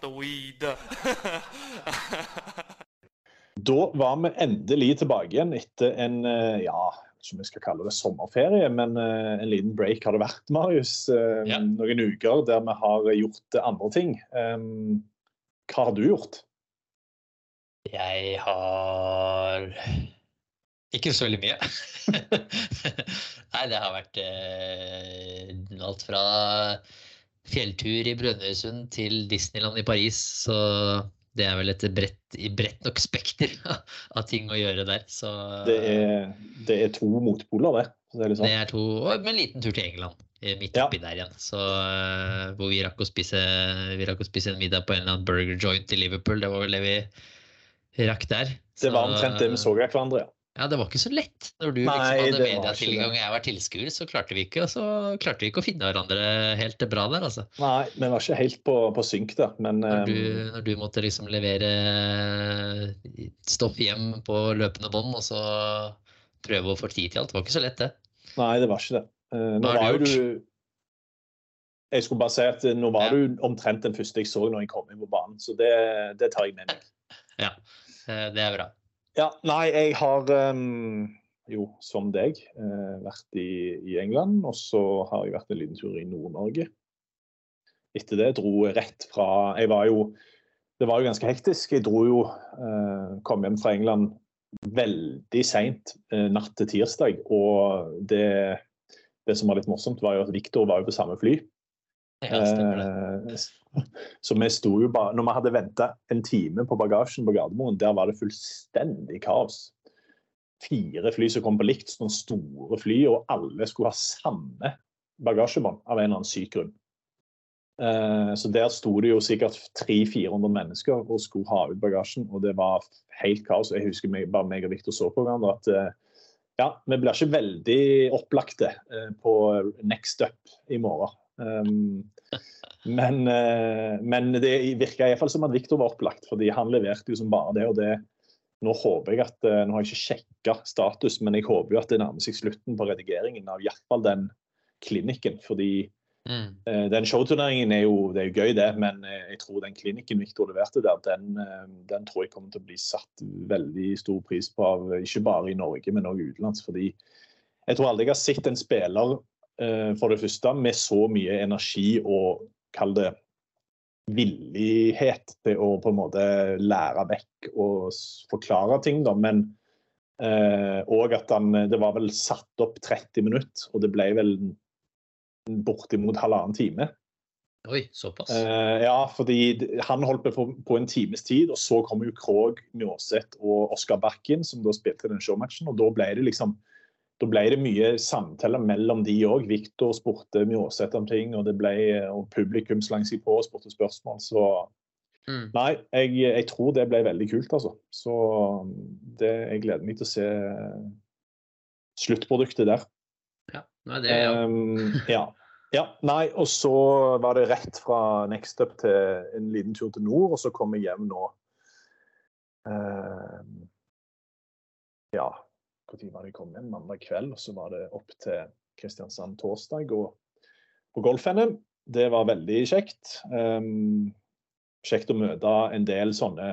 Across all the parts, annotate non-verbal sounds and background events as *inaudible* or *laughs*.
The weed. *laughs* Da var vi endelig tilbake igjen etter en eh, ja, som vi skal kalle det sommerferie, men eh, en liten break har det vært, Marius. Eh, Ja. Noen uker der vi har gjort andre ting. Um, hva har du gjort? Jeg har ikke så veldig mye. *laughs* Nei, det har vært eh, alt fra fjelltur i Brønnøysund til Disneyland i Paris. Så det er vel et bredt, bredt nok spekter *laughs* av ting å gjøre der. Så Det er, det er to motpoler, det. Det er, liksom. det er to Og med en liten tur til England. midt Midt Ja. oppi der igjen. Så, eh, hvor vi rakk, å spise, vi rakk å spise en middag på en eller annen burger joint i Liverpool. Det var vel det vi rakk der. Det var Så- omtrent det vi så av hverandre, ja. Ja, det var ikke så lett. Når du Nei, liksom hadde mediatilgang og jeg var tilskuer, så klarte vi ikke, og så klarte vi ikke å finne hverandre helt bra der, altså. Nei, vi var ikke helt på, på synk da, men Når du, um, når du måtte liksom levere stoff hjem på løpende bånd, og så prøve å få tid til alt. Det var ikke så lett, det. nei, det var ikke det. Eh, nå Hva har du gjort? du Jeg skulle bare si at eh, nå var Ja. du omtrent den første jeg så når jeg kom inn på banen, så det, det tar jeg med meg. *laughs* Ja, eh, det er bra. Ja, nei, jeg har um, jo, som deg, eh, vært i, i England. Og så har jeg vært en liten tur i Nord-Norge. Etter det dro jeg rett fra Jeg var jo Det var jo ganske hektisk. Jeg dro jo uh, Kom hjem fra England veldig seint uh, natt til tirsdag. Og det, det som var litt morsomt, var jo at Viktor var jo på samme fly. Ja. Eh, *laughs* Så vi sto jo bare Når vi hadde venta en time på bagasjen på Gardermoen, der var det fullstendig kaos. Fire fly som kom på likt, sånne store fly, og alle skulle ha samme bagasjebånd av en eller annen syk grunn. Eh, Så der sto det jo sikkert 300-400 mennesker og skulle ha ut bagasjen, og det var helt kaos. Jeg husker meg, bare meg og Viktor så på hverandre at eh, ja, vi blir ikke veldig opplagte eh, på next up i morgen. Um, men, eh, men det virka iallfall som at Viktor var opplagt, fordi han leverte jo som bare det. og det nå håper jeg at, eh, nå har jeg ikke sjekka status, men jeg håper jo at det nærmer seg slutten på redigeringen av i hvert fall den klinikken. Fordi Mm. eh, den showturneringen er jo, det er jo gøy, det, men eh, jeg tror den klinikken Viktor leverte der, den, eh, den tror jeg kommer til å bli satt veldig stor pris på av ikke bare i Norge, men òg utenlands. Fordi jeg tror aldri jeg har sett en spiller for det første med så mye energi og kall det villighet til å på en måte lære vekk og forklare ting, da. Men eh, og at han Det var vel satt opp 30 minutter, og det ble vel bortimot halvannen time. Oi, såpass. Eh, ja, fordi han holdt på på en times tid, og så kom jo Krog, Mjåseth og Oskar Bakken, som da spilte den showmatchen. Og da ble det liksom da ble det mye samtaler mellom de òg. Viktor spurte Mjåseth om ting, og, det ble, og publikum slang seg på og spurte spørsmål. Så Mm. nei, jeg, jeg tror det ble veldig kult, altså. Så det, jeg gleder meg til å se sluttproduktet der. Ja, nei, det er jo Um, ja. ja. Nei, og så var det rett fra Next Up til en liten tur til nord, og så kom jeg hjem nå. Uh, ja, når var det jeg kom hjem? Mandag kveld. Og så var det opp til Kristiansand torsdag og på Golf-NM. Det var veldig kjekt. Um, kjekt å møte en del sånne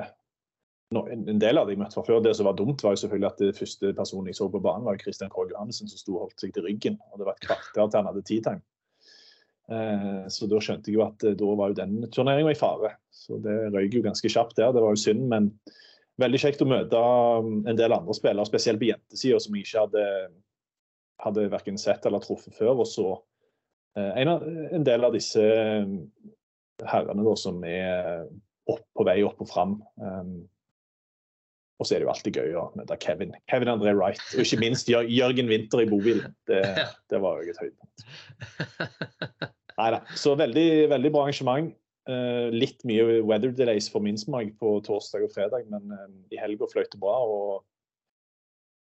no, en del av de jeg møtte fra før. Det som var dumt, var jo selvfølgelig at det første personen jeg så på banen, var Christian Krogh Johansen, som sto og holdt seg til ryggen. Og det var et kvarter til han hadde tea time. Eh, så da skjønte jeg jo at da var jo den turneringa i fare. Så det røyk jo ganske kjapt der. Det var jo synd, men veldig kjekt å møte um, en del andre spillere, spesielt på jentesida, som jeg ikke hadde, hadde verken sett eller truffet før. Og så en, en del av disse herrene da, som er opp, på vei opp og fram. Um, og så er det jo alltid gøy å møte Kevin. Kevin André Wright. Og ikke minst Jørgen Winther i Bobil. Det, *laughs* det var jo et høydepunkt. Nei da. Så veldig, veldig bra arrangement. Uh, litt mye weather delays for min smak på torsdag og fredag, men uh, i helga fløyt det bra. og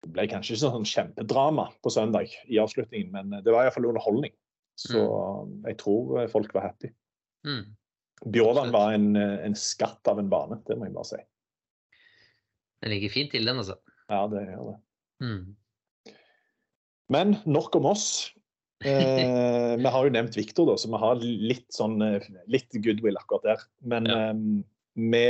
Det ble kanskje ikke sånn kjempedrama på søndag i avslutningen, men det var iallfall underholdning. Så mm. jeg tror folk var happy. Mm. Bjorvann var en, en, skatt av en bane, det må jeg bare si. Den ligger fint til, den, altså. Ja, det gjør det. Mm. Men nok om oss. Eh, vi har jo nevnt Viktor, så vi har litt, sånn, eh, litt goodwill akkurat der. Men ja. eh, vi,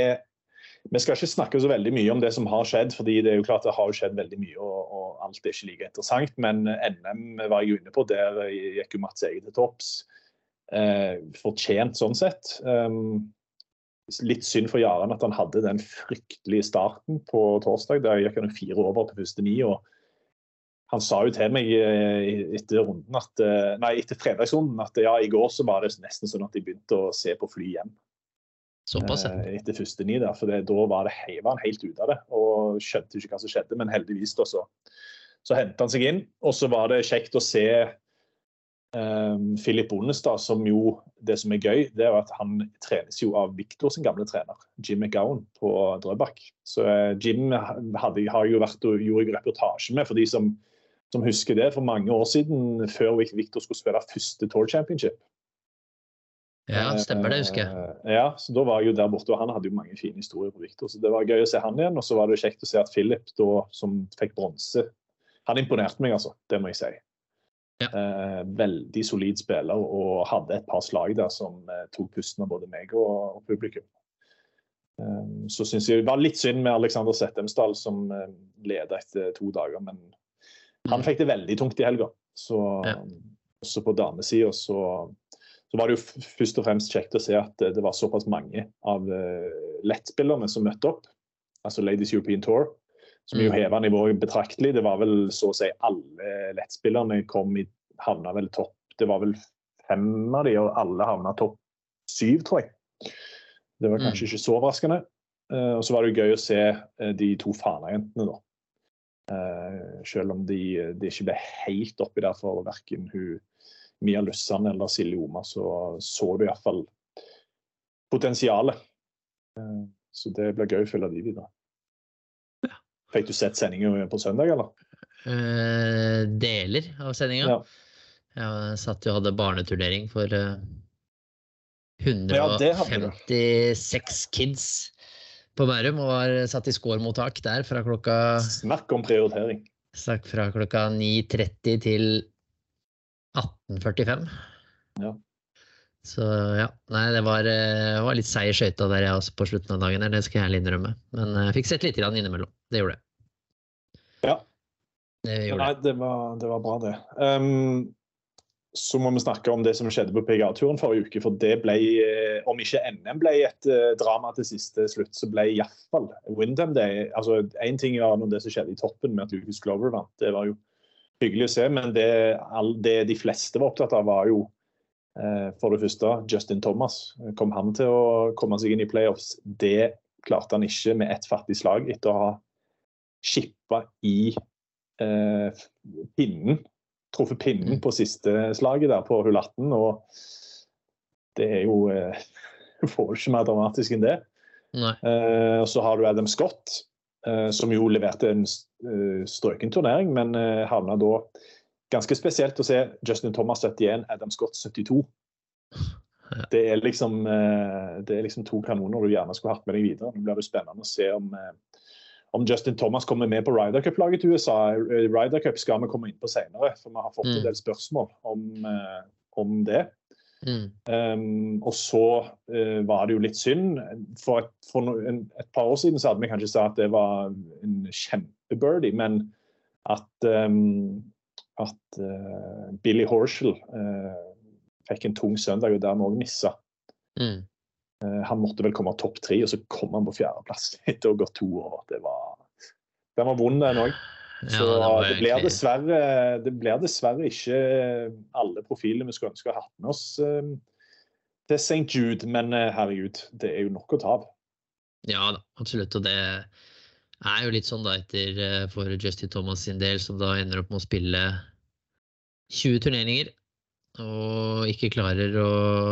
vi, skal ikke snakke så veldig mye om det som har skjedd, fordi det er jo klart det har skjedd veldig mye, og, og alt er ikke like interessant. Men NM var jeg inne på, der gikk jo Mats Ege til topps eh, fortjent sånn sett. Um, litt synd for Jaren at han hadde den fryktelige starten på torsdag. Der gikk han fire over på første ni. og Han sa jo til meg eh, etter, runden at, eh, nei, etter fredagsrunden at ja, i går så var det nesten sånn at de begynte å se på fly hjem. Såpass. Eh, etter første ni der, for det, da var, det, var han helt ute av det og skjønte ikke hva som skjedde. Men heldigvis da så, så hentet han seg inn. Og så var det kjekt å se Um, Philip Bondestad, som jo det som er gøy, det er at han trenes jo av Victor sin gamle trener, Jim McGowan på Drøbak. Så uh, Jim hadde, har jo vært og gjorde reportasje med, for de som, som, husker det, for mange år siden, før Victor skulle spille første Tour Championship. Ja, stemmer det, husker jeg. Uh, ja, så da var jeg jo der borte, og han hadde jo mange fine historier på Victor. Så det var gøy å se han igjen, og så var det kjekt å se at Philip, da, som fikk bronse, han imponerte meg, altså. Det må jeg si. Ja. Eh, veldig solid spiller og hadde et par slag der som eh, tok pusten av både meg og, og publikum. Eh, så syns jeg det var litt synd med Alexander Settemsdal som eh, leda etter to dager, men han mm. fikk det veldig tungt i helga. Så ja. også på damesida så, så, var det jo først og fremst kjekt å se at det var såpass mange av uh, lettspillerne som møtte opp. Altså Ladies European Tour som jo mm. heva nivået betraktelig. Det var vel så å si alle lettspillerne kom i, havna vel topp Det var vel fem av de, og alle havna topp syv, tror jeg. Det var kanskje mm. ikke så overraskende. Uh, og så var det jo gøy å se uh, de to Fana-jentene, da. Uh, selv om de, de, ikke ble helt oppi der for verken hun Mia Lussan eller Silje Oma, så så du iallfall potensialet. så det blir gøy å følge de videre. Fikk du sett sendinga på søndag, eller? Eh, deler av sendinga. Ja. Jeg satt jo og hadde barneturnering for uh, eh, 156 kids på Bærum og var satt i scoremottak der fra klokka Snakk om prioritering. Snakk fra klokka 9.30 til 18.45. Ja. Så ja. Nei, det var, eh, var litt seig skøyta der jeg også på slutten av dagen. Det skal jeg ærlig innrømme. Men jeg fikk sett litt innimellom. Det gjorde jeg. Ja. Det Nei, det var, det var, bra, det. Um, så må vi snakke om det som skjedde på PGA-turen forrige uke. For det ble, eh, om ikke NM ble et uh, drama til siste slutt, så ble iallfall Windham det. altså Én ting var det som skjedde i toppen med at Lucas Glover vant. Det var jo hyggelig å se, men det, det de fleste var opptatt av, var jo uh, for det første Justin Thomas. Kom han til å komme seg inn i playoffs? Det klarte han ikke med ett fattig slag etter å ha chippa i eh, pinnen. Truffet pinnen mm. på siste slaget der på hull 18. Og det er jo eh, *laughs* Får ikke mer dramatisk enn det. Eh, og så har du Adam Scott, eh, som jo leverte en uh, strøken turnering, men uh, havna da Ganske spesielt å se Justin Thomas 71, Adam Scott 72. Det er, liksom, uh, det er liksom to kanoner du gjerne skulle hatt med deg videre. Nå blir det spennende å se om om Justin Thomas kommer med på Ryder Cup-laget til USA. Rydercup Ryder Cup skal vi komme inn på senere, for vi har fått en mm. del spørsmål om, eh, om det. Mm. Um, og så uh, var det jo litt synd. For, et, for en, et, par år siden så hadde vi kanskje sagt at det var en kjempebirdie, men at, um, at uh, Billy Horshall uh, fikk en tung søndag og dermed òg missa. Mm. Eh, han måtte vel komme topp tre, og så kom han på fjerdeplass etter å ha gått to år. Det var, den var vond, den òg. Så Ja, det det, blir dessverre, det blir dessverre ikke alle profilene vi skulle ønske å ha hatt med oss eh, til St. Jude, men eh, herregud, det er jo nok å ta av. Ja da, absolutt. Og det er jo litt sånn da etter eh, for Justin Thomas sin del, som da ender opp med å spille 20 turneringer og ikke klarer å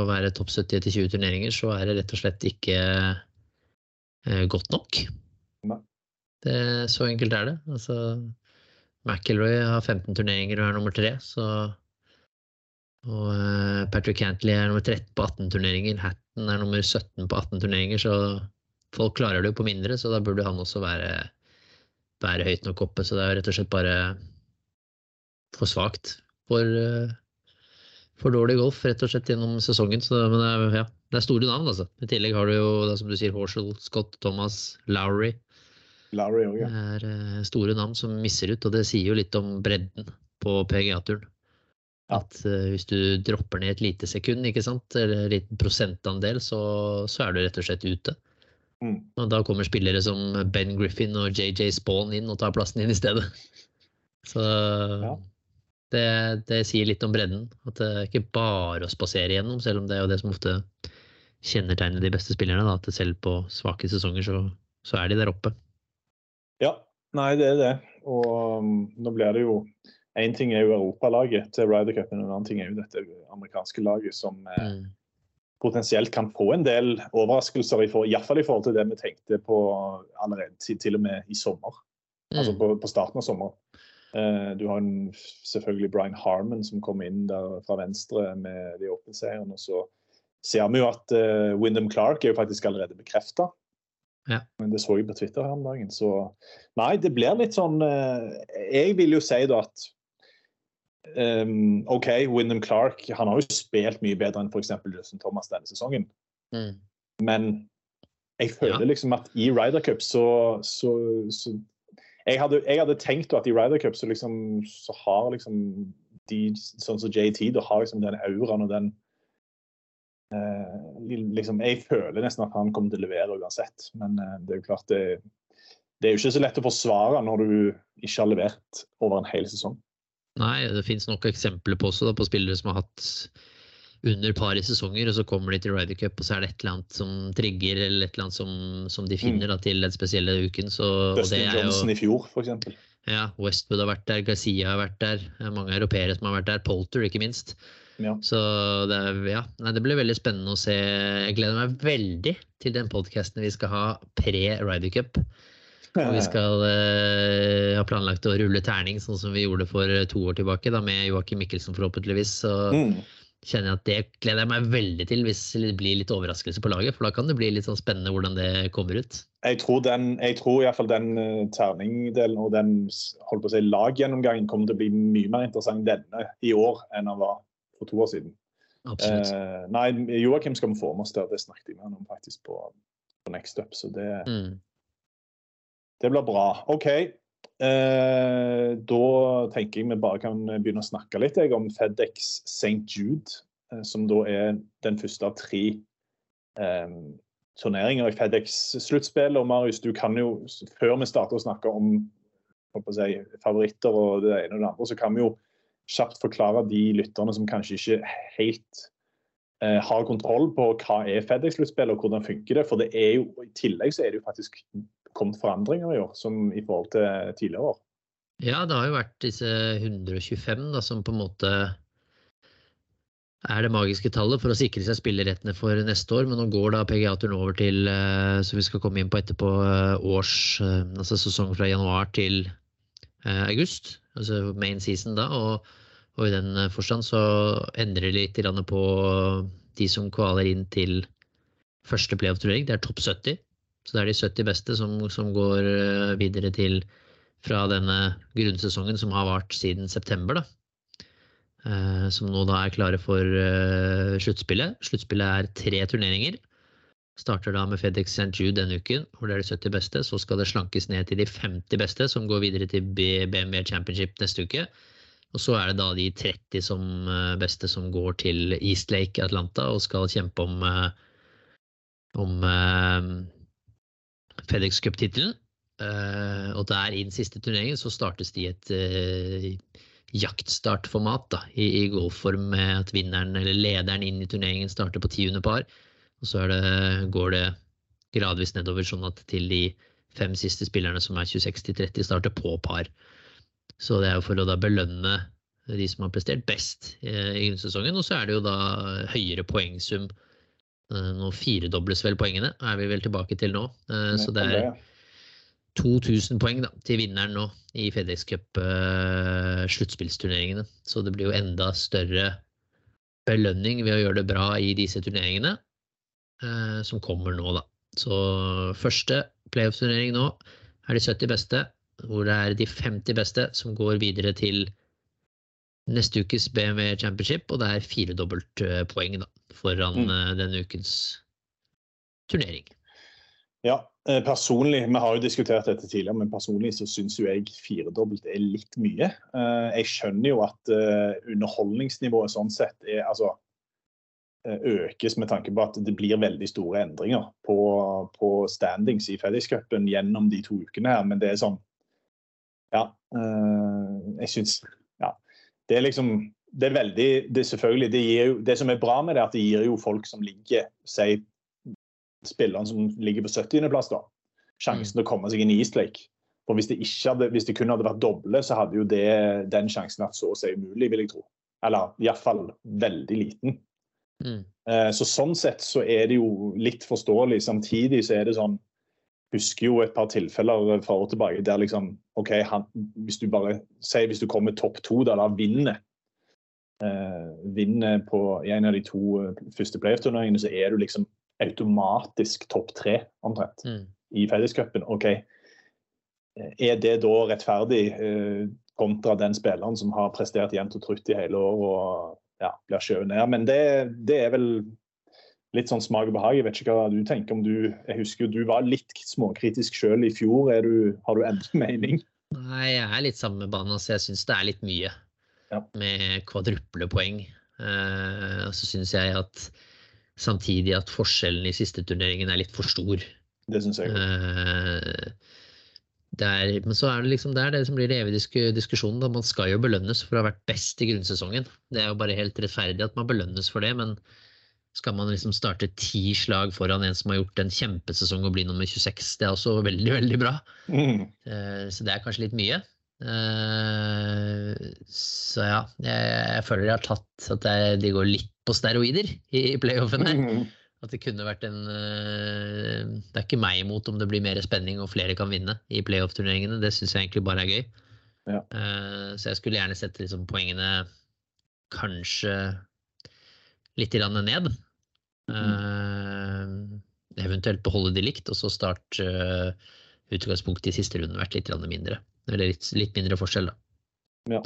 være topp 70 etter 20 turneringer, så er det rett og slett ikke eh, godt nok. Det, så enkelt er det. Altså, McIlroy har 15 turneringer og er nummer tre, så og eh, Patrick Cantley er nummer 13 på 18 turneringer. Hatton er nummer 17 på 18 turneringer, så folk klarer det jo på mindre, så da burde han også være, være høyt nok oppe. Så det er rett og slett bare for svakt. For, eh, for dårlig golf, rett og slett, gjennom sesongen. Så, men det ja, det er store navn, altså. I tillegg har du jo, det som du sier, Horshall, Scott, Thomas, Lowry. Lowry også, ja. Det er eh, store navn som misser ut, og det sier jo litt om bredden på PGA-turen. At uh, hvis du dropper ned et lite sekund, ikke sant, eller en liten prosentandel, så, så er du rett og slett ute. Mm. Og da kommer spillere som Ben Griffin og JJ Spawn inn og tar plassen din i stedet. *laughs* Så Ja. Det, det sier litt om bredden. At det er ikke bare å spasere gjennom, selv om det er jo det som ofte kjennetegner de beste spillerne. Da, at selv på svake sesonger så, så er de der oppe. Ja, nei, det er det. Og um, nå blir det jo Én ting er jo europalaget til Ryder Cup, men en annen ting er jo dette amerikanske laget som eh, Mm. potensielt kan få en del overraskelser, iallfall i forhold til det vi tenkte på allerede til, til og med i sommer. Altså Mm. på, på starten av sommeren. Eh, du har selvfølgelig Brian Harmon som kom inn der fra venstre med de åpne-seierne. Og så ser vi jo at uh, Wyndham Clark er jo faktisk allerede bekrefta. Ja. Men det så jeg på Twitter her om dagen. Så nei, det blir litt sånn eh, Jeg vil jo si da at um, OK, Wyndham Clark han har jo spilt mye bedre enn f.eks. Justin Thomas denne sesongen. Mm. Men jeg føler Ja. liksom at i Ryder Cup så, så, så jeg, hadde, jeg hadde tenkt at i Ryder Cup så, liksom, så har liksom de sånn som JT da har liksom den auraen og den eh, liksom, Jeg føler nesten at han kommer til å levere uansett. Men eh, det er jo klart det, det er jo ikke så lett å forsvare når du ikke har levert over en hel sesong. Nei, det finnes nok eksempler på også da, på spillere som har hatt under par i sesonger, og så kommer de til Ryder Cup, og så er det et eller annet som trigger, eller et eller annet som, som de finner da, til den spesielle uken. Så, Dustin Johnson jo, i fjor, f.eks. ja, Westwood har vært der, Garcia har vært der, er mange europeere som har vært der, Polter ikke minst. Ja. Så det, ja, nei, det blir veldig spennende å se. Jeg gleder meg veldig til den podkasten vi skal ha pre-Ryder Cup. Og vi skal eh, ha planlagt å rulle terning, sånn som vi gjorde for to år tilbake, da med Joakim Mikkelsen forhåpentligvis. Så Mm. Kjenner jeg at det gleder jeg meg veldig til hvis det blir litt overraskelse på laget. For da kan det bli litt sånn spennende hvordan det kommer ut. jeg tror, den, jeg tror i hvert fall den uh, terningdelen og den holdt på å si, laggjennomgangen kommer til å bli mye mer interessant denne i år enn den var for to år siden. Absolutt. Eh, nei, Joakim skal vi få med oss der. Det snakket jeg med ham om faktisk på, på Next Up. Så det, Mm. det blir bra. OK. Eh, da tenker jeg vi bare kan begynne å snakke litt jeg, om FedEx St. Jude, eh, som da er den første av tre eh, turneringer i FedEx-sluttspillet. Og Marius, du kan jo, før vi starter å snakke om å si, favoritter og det ene og det andre, så kan vi jo kjapt forklare de lytterne som kanskje ikke helt eh, har kontroll på hva er FedEx-sluttspill og hvordan funker det. For det er jo, i tillegg så er det jo faktisk kommet forandringer i år som i forhold til tidligere år. Ja, det har jo vært disse 125 da, som på en måte er det magiske tallet for å sikre seg spillerettene for neste år. Men nå går da PGA-turen over til, eh, som vi skal komme inn på etterpå, eh, års, eh, altså sesong fra januar til august. Altså main season da. Og, og i den forstand så endrer det litt på de som kvaler inn til første playoff-turnering. Det er topp 70. Så det er de 70 beste som, som går eh, videre til fra denne grunnsesongen som har vart siden september. da. Eh, som nå da er klare for eh, sluttspillet. Sluttspillet er tre turneringer. Starter da med FedEx St. Jude denne uken, hvor det er de 70 beste. Så skal det slankes ned til de 50 beste, som går videre til BMW Championship neste uke. Og så er det da de 30 som beste som går til Eastlake Atlanta og skal kjempe om, om FedEx Cup-tittelen. Uh, og der i den siste turneringen så startes de et uh, jaktstartformat da, i, i golfform med at vinneren eller lederen inn i turneringen starter på tiende par. Og så det, går det gradvis nedover, sånn at til de fem siste spillerne som er 26 30, starter på par. Så det er jo for å da belønne de som har prestert best uh, i grunnsesongen. Og så er det jo da høyere poengsum. Nå firedobles vel poengene, er vi vel tilbake til nå. Så det er 2000 poeng da, til vinneren nå i FedEx Cup-sluttspillsturneringene. Uh, så det blir jo enda større belønning ved å gjøre det bra i disse turneringene som kommer nå, da. Så første playoff-turnering nå er de 70 beste, hvor det er de 50 beste som går videre til neste ukes BMW Championship, og det er firedobbelt uh, poeng da, foran mm. denne ukens turnering. Ja, Eh, personlig, Vi har jo diskutert dette tidligere, men personlig så syns jo jeg firedobbelt er litt mye. Eh, jeg skjønner jo at eh, underholdningsnivået sånn sett er altså økes med tanke på at det blir veldig store endringer på, på standings i Fellescupen gjennom de to ukene her, men det er sånn Ja. Jeg syns. Det er liksom Det er veldig det selvfølgelig, det, gir jo, det som er bra med det, er at det gir jo folk som ligger si spillerne som ligger på 70.-plass, da, sjansen mm. til å komme seg inn i Eastlake. For hvis det, hadde, hvis det, kun hadde vært doble, så hadde jo det, den sjansen vært så å si umulig, vil jeg tro. Eller iallfall veldig liten. Mm. Eh, så sånn sett så er det jo litt forståelig. Samtidig så er det sånn Husker jo et par tilfeller fra år tilbake der liksom OK, han, hvis du bare Si hvis du kommer topp to, da, da vinner eh, vinner på i en av de to eh, første playoff-turneringene, så er du liksom automatisk topp tre, omtrent, mm. i fellescupen. OK, er det da rettferdig eh, kontra den spilleren som har prestert jevnt og trutt i hele år og ja, blir skjøvet ned? Men det, det, er vel litt sånn smak og behag. Jeg vet ikke hva du tenker om du Jeg husker jo du var litt småkritisk sjøl i fjor. Du, har du endret mening? Nei, jeg er litt samme bane. Altså, jeg syns det er litt mye ja. med kvadruple poeng. Uh, så syns jeg at Samtidig at forskjellen i siste turneringen er litt for stor. Det syns jeg uh, Der, men så er det liksom der, er det som blir den evige diskusjonen. Da. Man skal jo belønnes for å ha vært best i grunnsesongen. Det er jo bare helt rettferdig at man belønnes for det, men skal man liksom starte ti slag foran en som har gjort en kjempesesong og bli nummer 26, det er også veldig, veldig bra. Mm. Uh, så det er kanskje litt mye. Uh, så ja, jeg, jeg, føler de har tatt at de går litt på steroider i, playoffen her. Mm. At det kunne vært en uh, Det er ikke meg imot om det blir mer spenning og flere kan vinne i playoff-turneringene. Det syns jeg egentlig bare er gøy. Ja. Så jeg skulle gjerne sett liksom, poengene kanskje litt ned. Mm. eventuelt beholde de likt, og så start utgangspunktet i siste runde vært litt mindre. Eller litt, litt mindre forskjell, da. Ja.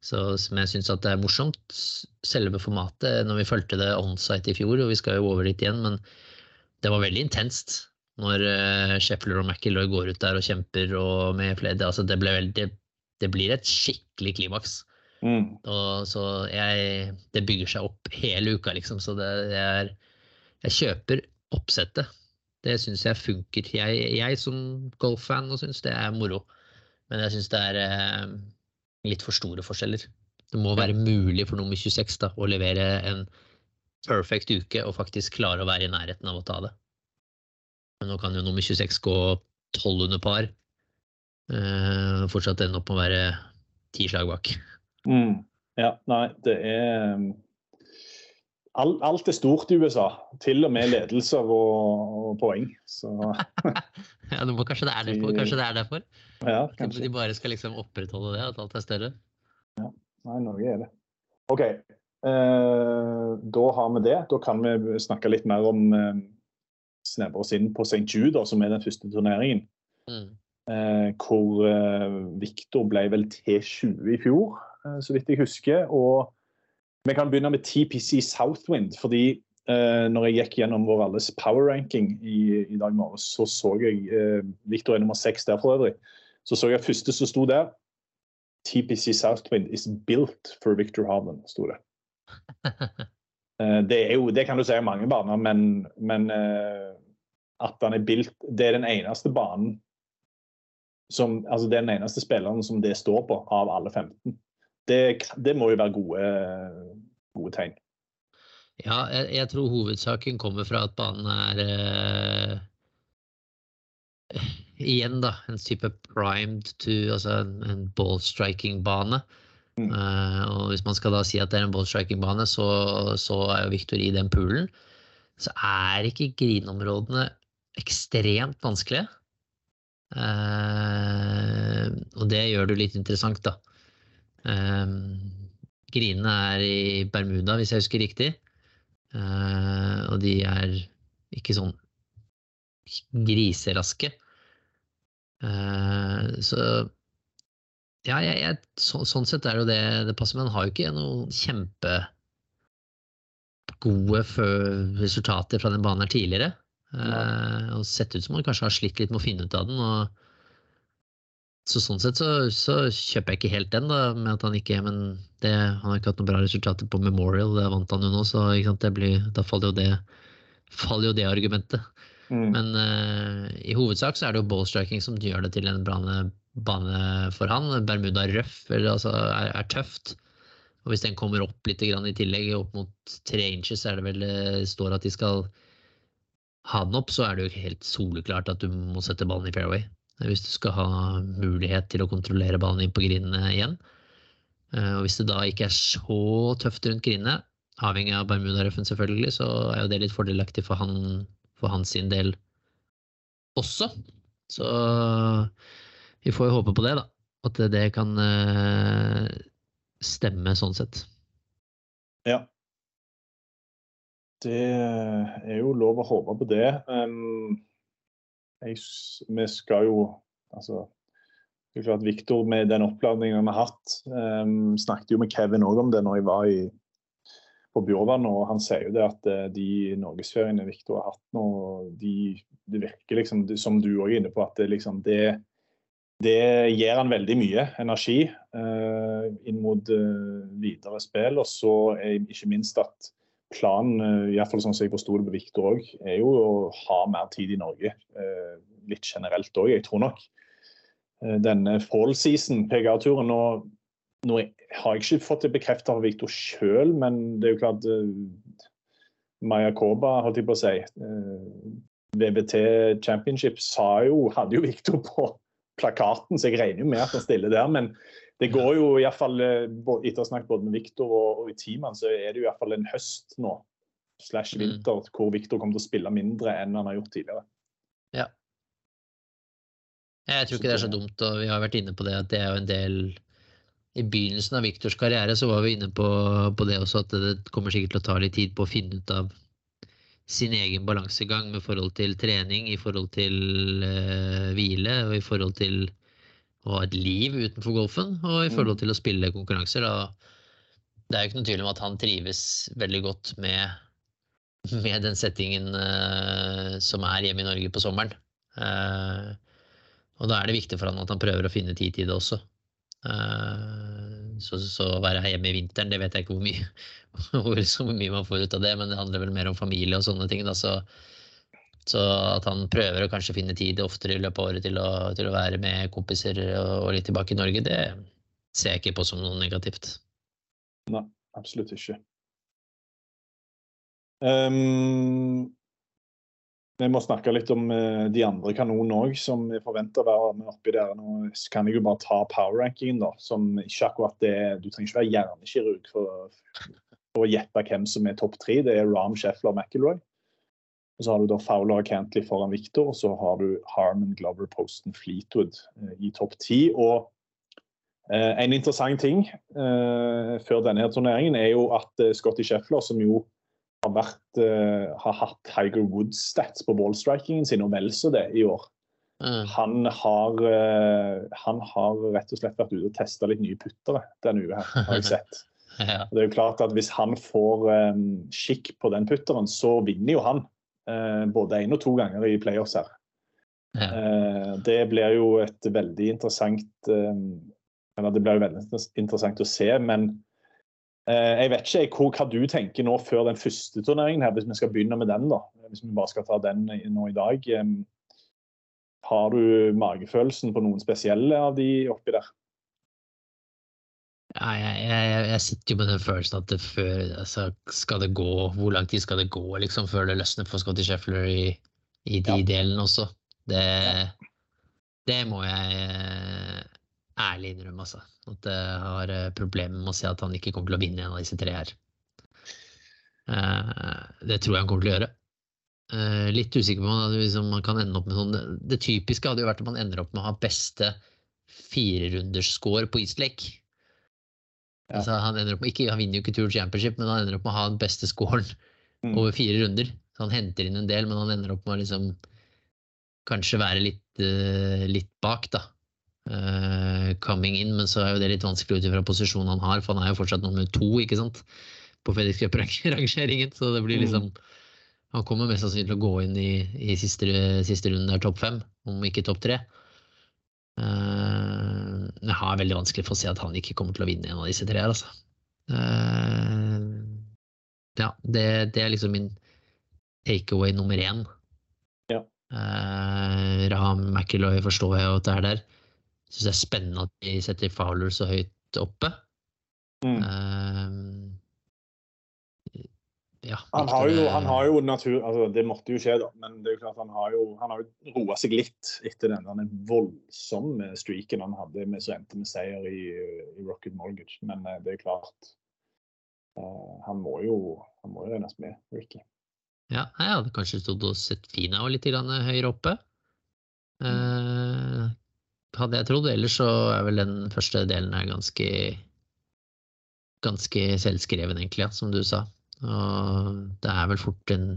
Så, som jeg syns det er morsomt, selve formatet, når vi fulgte det onsite i fjor, og vi skal jo over dit igjen, men det var veldig intenst når uh, Sheffler og McIlroy går ut der og kjemper og med flere. Altså, det, ble veldig, det blir et skikkelig klimaks. Mm. Og, så jeg Det bygger seg opp hele uka, liksom. Så det, det er Jeg kjøper oppsettet. Det syns jeg funker. Jeg, jeg som golffan syns det er moro. Men jeg syns det er eh, litt for store forskjeller. Det må være mulig for nummer 26 da, å levere en perfect uke og faktisk klare å være i nærheten av å ta det. Men nå kan jo nummer 26 gå 12 under par. Eh, fortsatt ende opp med å være ti slag bak. Mm. Ja, nei, det er alt, alt, er stort i USA. Til og med ledelser og, og poeng. Så *laughs* Ja, må, kanskje, det er derfor, kanskje det er derfor? Ja, kanskje. De bare skal liksom opprettholde det, at alt er større? Ja. Nei, Norge er det. OK. Eh, da har vi det. Da kan vi snakke litt mer om eh, snevre oss inn på St. Jude, som er den første turneringen. Mm. Eh, hvor eh, Victor ble vel T20 i fjor, så vidt jeg husker. og vi kan begynne med TPC Southwind. fordi eh, når jeg gikk gjennom vår alles power ranking i, i dag morges, så så jeg eh, Victor er nummer seks der for øvrig. Så så jeg første som sto der. TPC Southwind is built for Victor Harland, sto det. *laughs* Eh, det, er jo, det kan du si om mange baner, men, men eh, at han er built Det er den eneste banen som Altså det er den eneste spilleren som det står på, av alle 15. Det, det må jo være gode, gode tegn. Ja, jeg, jeg, tror hovedsaken kommer fra at banen er eh, Igjen, da. En type primed to Altså en, en ball striking-bane. Mm. Eh, og hvis man skal da si at det er en ballstriking-bane, så, så, er jo Victor i den poolen. Så er ikke grinområdene ekstremt vanskelige. Eh, og det gjør det litt interessant, da. Uh, grinene er i Bermuda, hvis jeg husker riktig. og de er ikke sånn griseraske. så ja, jeg, jeg, så, sånn sett er det jo det det passer, men han har jo ikke noen kjempegode resultater fra den banen her tidligere. Uh, og sett ut som han kanskje har slitt litt med å finne ut av den. Og, så sånn sett så, så, kjøper jeg ikke helt den, da, med at han ikke Men det, han har ikke hatt noen bra resultater på Memorial, det vant han jo nå, så blir, da faller jo det, faller jo det argumentet. Mm. Men uh, i hovedsak så er det jo ballstriking som gjør det til en bra, bane for han. Bermuda røff altså er, er, tøft. Og hvis den kommer opp litt i tillegg, opp mot tre inches, er det vel står at de skal ha den opp, så er det jo helt soleklart at du må sette ballen i fairway. Hvis du skal ha mulighet til å kontrollere ballen inn på grindene igjen. Eh, og hvis det da ikke er så tøft rundt grindene, avhengig av Bermuda-røffen selvfølgelig, så er jo det litt fordelaktig for, han, for hans del også. Så vi får jo håpe på det, da. At det kan uh, stemme sånn sett. Ja. Det er jo lov å håpe på det. Jeg, vi skal jo Altså det er klart Victor med den oppladningen vi har hatt, um, snakket jo med Kevin òg om det når jeg var i, på Bjørvann, og han sier jo det at eh, de norgesferiene Victor har hatt nå, de, det virker liksom, som du òg er inne på, at det, liksom, det det gir han veldig mye energi eh, inn mot eh, videre spill. Og så er ikke minst at planen, eh, iallfall sånn som jeg forsto det på Viktor òg, er jo å ha mer tid i Norge. Eh, litt generelt òg. Jeg tror nok eh, denne fall season, PGA-turen nå, nå, har jeg ikke fått det bekreftet av Viktor sjøl, men det er jo klart Maya Koba, holdt jeg på å si. VBT Championship sa jo, hadde jo Viktor på plakaten, så jeg regner jo med at han stiller der. Men det går jo iallfall eh, Etter å ha snakket både med Viktor og, og i teamene, så er det jo iallfall en høst nå slash mm. vinter mm. hvor Viktor kommer til å spille mindre enn han har gjort tidligere. Ja. Jeg tror ikke det er så dumt, og vi har vært inne på det at det er jo en del I begynnelsen av Viktors karriere så var vi inne på, på det også, at det kommer sikkert til å ta litt tid på å finne ut av sin egen balansegang med forhold til trening, i forhold til uh, hvile og i forhold til å ha et liv utenfor golfen og i forhold mm. til å spille konkurranser. Det er jo ikke noen tvil om at han trives veldig godt med, med den settingen uh, som er hjemme i Norge på sommeren. Uh, og da er det viktig for han at han prøver å finne tid til det også. Så, så, å være hjemme i vinteren, det vet jeg ikke hvor mye, *laughs* hvor, mye man får ut av det, men det handler vel mer om familie og sånne ting. Da, så, så, at han prøver å kanskje finne tid oftere i løpet av året til å, til å være med kompiser og, og, litt tilbake i Norge, det ser jeg ikke på som noe negativt. Nei, absolutt ikke. Um, vi må snakke litt om uh, de andre kanonene òg, som vi forventer å være med oppi der. Nå kan jeg jo bare ta power-rankingen, da, som ikke akkurat det Du trenger ikke være hjernekirurg for, for å gjette hvem som er topp tre. Det er Ram Sheffler McIlroy. Og så har du da Fowler og Cantley foran Victor, og så har du Harman, Glover, Posten, Fleetwood uh, i topp ti. Og eh, en interessant ting før denne her turneringen er jo at Scotty Sheffler, som jo har, vært, har hatt Tiger Woods-stats på ballstrikingen sin, og vel så det, i år. Mm. Han, har, han, har, rett og slett vært ute og testa litt nye puttere denne uka, har jeg sett. *laughs* Ja. Det er jo klart at Hvis han får skikk på den putteren, så vinner jo han både én og to ganger i playoffs her. Ja. Uh, det blir jo et veldig interessant um, Eller det blir jo veldig interessant å se. Men eh, jeg vet ikke hvor, hva du tenker nå før den første turneringen, her, hvis vi skal begynne med den. da. Hvis vi bare skal ta den nå i dag. Eh, har du magefølelsen på noen spesielle av de oppi der? Ja, jeg, jeg, jeg, sitter jo med den følelsen at det før altså, Skal det gå Hvor lang tid skal det gå liksom, før det løsner for Scotty Sheffler i, i de ja. delene også? Det, det må jeg eh, ærlig innrømme, altså. At jeg har eh, problemer med å se at han ikke kommer til å vinne en av disse tre her. Eh, det tror jeg han kommer til å gjøre. Litt usikker på om liksom, man kan ende opp med sånn Det, typiske hadde jo vært at man ender opp med å ha beste firerundersscore på Eastlake. Ja. Altså, han, opp, ikke, han, vinner jo ikke Tour Championship, men han ender opp med å ha den beste scoren *laughs* mm. over fire runder. Så han henter inn en del, men han ender opp med å liksom kanskje være litt, uh, litt bak, da. Uh, coming in, men så er jo det litt vanskelig ut ifra posisjonen han har, for han er jo fortsatt nummer to, ikke sant, på FedEx Cup-rangeringen, *laughs* så det blir mm. liksom Han kommer mest sannsynlig til å gå inn i, i siste, siste runde der topp fem, om ikke topp tre. Uh, jeg har veldig vanskelig for å se at han ikke kommer til å vinne en av disse tre. Altså. Uh, ja, det, det, er liksom min takeaway nummer én. Ja. Uh, Raham McIlroy forstår jeg at det er der. Syns det er spennende at de setter Fowler så høyt oppe. Mm ja, han, har jo, han har jo natur altså Det måtte jo skje, da. Men det er jo klart han har jo, han har jo roa seg litt etter den, den voldsomme streaken han hadde med som endte med seier i, i, Rocket Mortgage. Men uh, det er klart uh, Han må jo han må jo regnes med, Ricky. Ja, jeg hadde kanskje stått og sett Fina litt høyere oppe. Uh, hadde jeg trodd. Ellers så er vel den første delen her ganske ganske selvskreven, egentlig, ja, som du sa. Og det er vel fort en,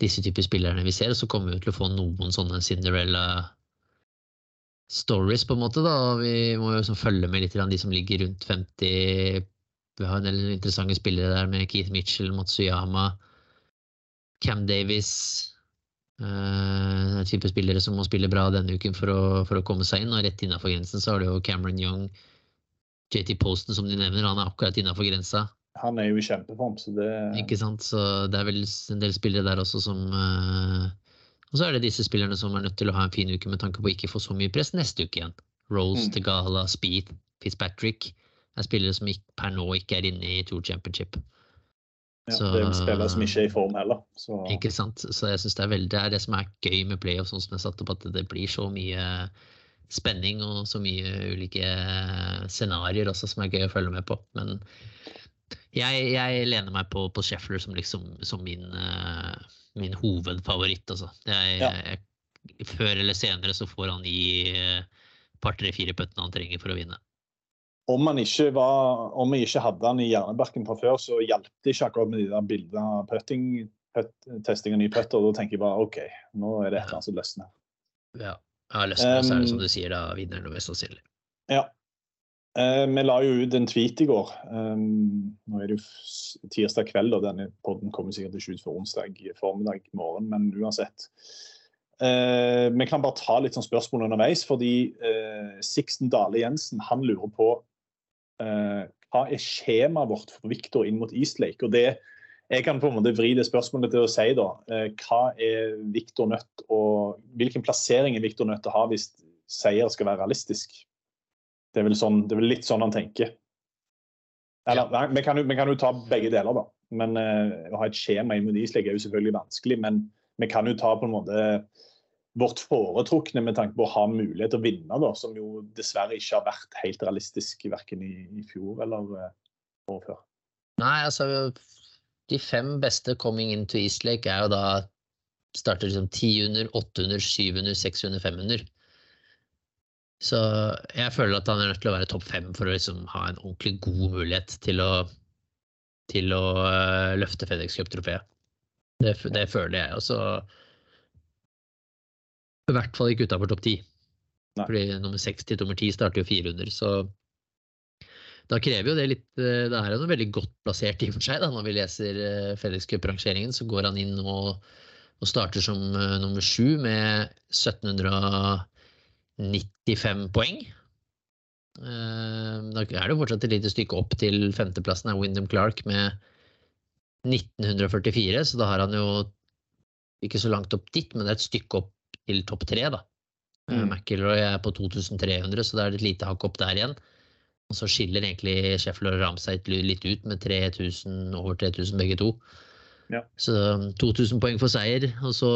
disse typer spillerne vi ser. Og så kommer vi til å få noen sånne Cinderella stories, på en måte. da, Vi må jo liksom følge med litt de som ligger rundt 50. Vi har en del interessante spillere der med Keith Mitchell, Matsuyama, Cam Davis. Uh, type spillere som må spille bra denne uken for å, for å komme seg inn. Og rett innafor grensen så har du jo Cameron Young, JT Posten som de nevner. Han er akkurat innafor grensa han er jo i kjempeform, så det Ikke sant. Så det er vel en del spillere der også som uh... Og så er det disse spillerne som er nødt til å ha en fin uke med tanke på å ikke få så mye press neste uke igjen. Rose, mm. Tegala, Speed, Fitzpatrick er spillere som ikke, per nå ikke er inne i Tour Championship. Ja, så, det er spillere som ikke er i form heller. Så. Ikke sant. Så jeg synes det det er det som er gøy med playoff, sånn som jeg satte opp, at det blir så mye spenning og så mye ulike scenarioer også som er gøy å følge med på. Men jeg, jeg, lener meg på, på Sheffler som, liksom, som min, uh, min, hovedfavoritt. Altså. Jeg, ja. jeg, før eller senere så får han i uh, par, tre, fire puttene han trenger for å vinne. Om, var, om ikke hadde han i hjernebarken fra før, så hjalp det ikke akkurat med de der bildene av putting, putt, testing av nye putter. Da tenker jeg bare OK, nå er det et eller annet som løsner. Ja. ja løsner, um, så er det som du sier, da vinner han mest sannsynlig. Ja, Eh, vi la jo ut en tweet i går. Um, nå er det jo tirsdag kveld, og denne podden kommer sikkert ikke ut for onsdag formiddag morgen, men uansett. Uh, vi kan bare ta litt sånn spørsmål underveis, fordi uh, Sixten Dale Jensen han lurer på hva er skjemaet vårt for Viktor inn mot Eastlake? Og det, jeg kan på en måte vri det spørsmålet til å si da, hva er Viktor nødt å, Hvilken plassering er Viktor nødt til å ha hvis seier skal være realistisk? Det er vel, sånn, det er vel litt sånn han tenker. Eller, ja. vi, kan, vi, kan jo, ta begge deler, da. Men uh, Å ha et skjema inn mot er jo selvfølgelig vanskelig, men vi kan jo ta på en måte vårt foretrukne med tanke på å ha mulighet til å vinne, da, som jo dessverre ikke har vært helt realistisk verken i, i fjor eller uh, året før. Nei, altså De fem beste coming into Eastlake er jo da starter liksom 10 under, 7-under, 6-under, 5-under. Så jeg føler at han er nødt til å være topp fem for å liksom ha en ordentlig god mulighet til å, til å uh, løfte FedEx Cup-trofeet. Det, det, føler jeg. Og så i hvert fall ikke utafor topp ti. Fordi nummer seks til nummer ti starter jo 400, så da krever jo det litt eh, Det er jo veldig godt plassert i og for seg. da, Når vi leser uh, FedEx Cup-rangeringen, så går han inn og, og starter som nummer sju med 1700 95 poeng. Eh, Da er det fortsatt et lite stykke opp til femteplassen er Wyndham Clark med 1944, så da har han jo ikke så langt opp dit, men det er et stykke opp til topp tre, da. Eh, Mm. McIlroy er på 2300, så det er et lite hakk opp der igjen. Og så skiller egentlig Sheffield og Ramsay litt ut med 3000, over 3000 begge to. Ja. Så 2000 poeng for seier, og så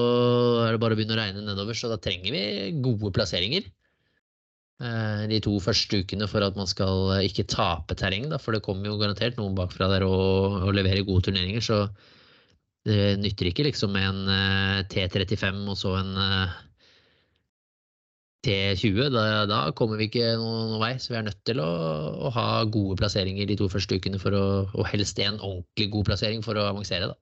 er det bare å begynne å regne nedover. Så da trenger vi gode plasseringer eh, de to første ukene for at man skal eh, ikke tape terreng. For det kommer jo garantert noen bakfra der og, og leverer gode turneringer. Så det nytter ikke liksom med en eh, T35 og så en eh, T20. Da, da kommer vi ikke noen vei. Så vi er nødt til å, å ha gode plasseringer de to første ukene, for å, og helst en ordentlig god plassering for å avansere. Da.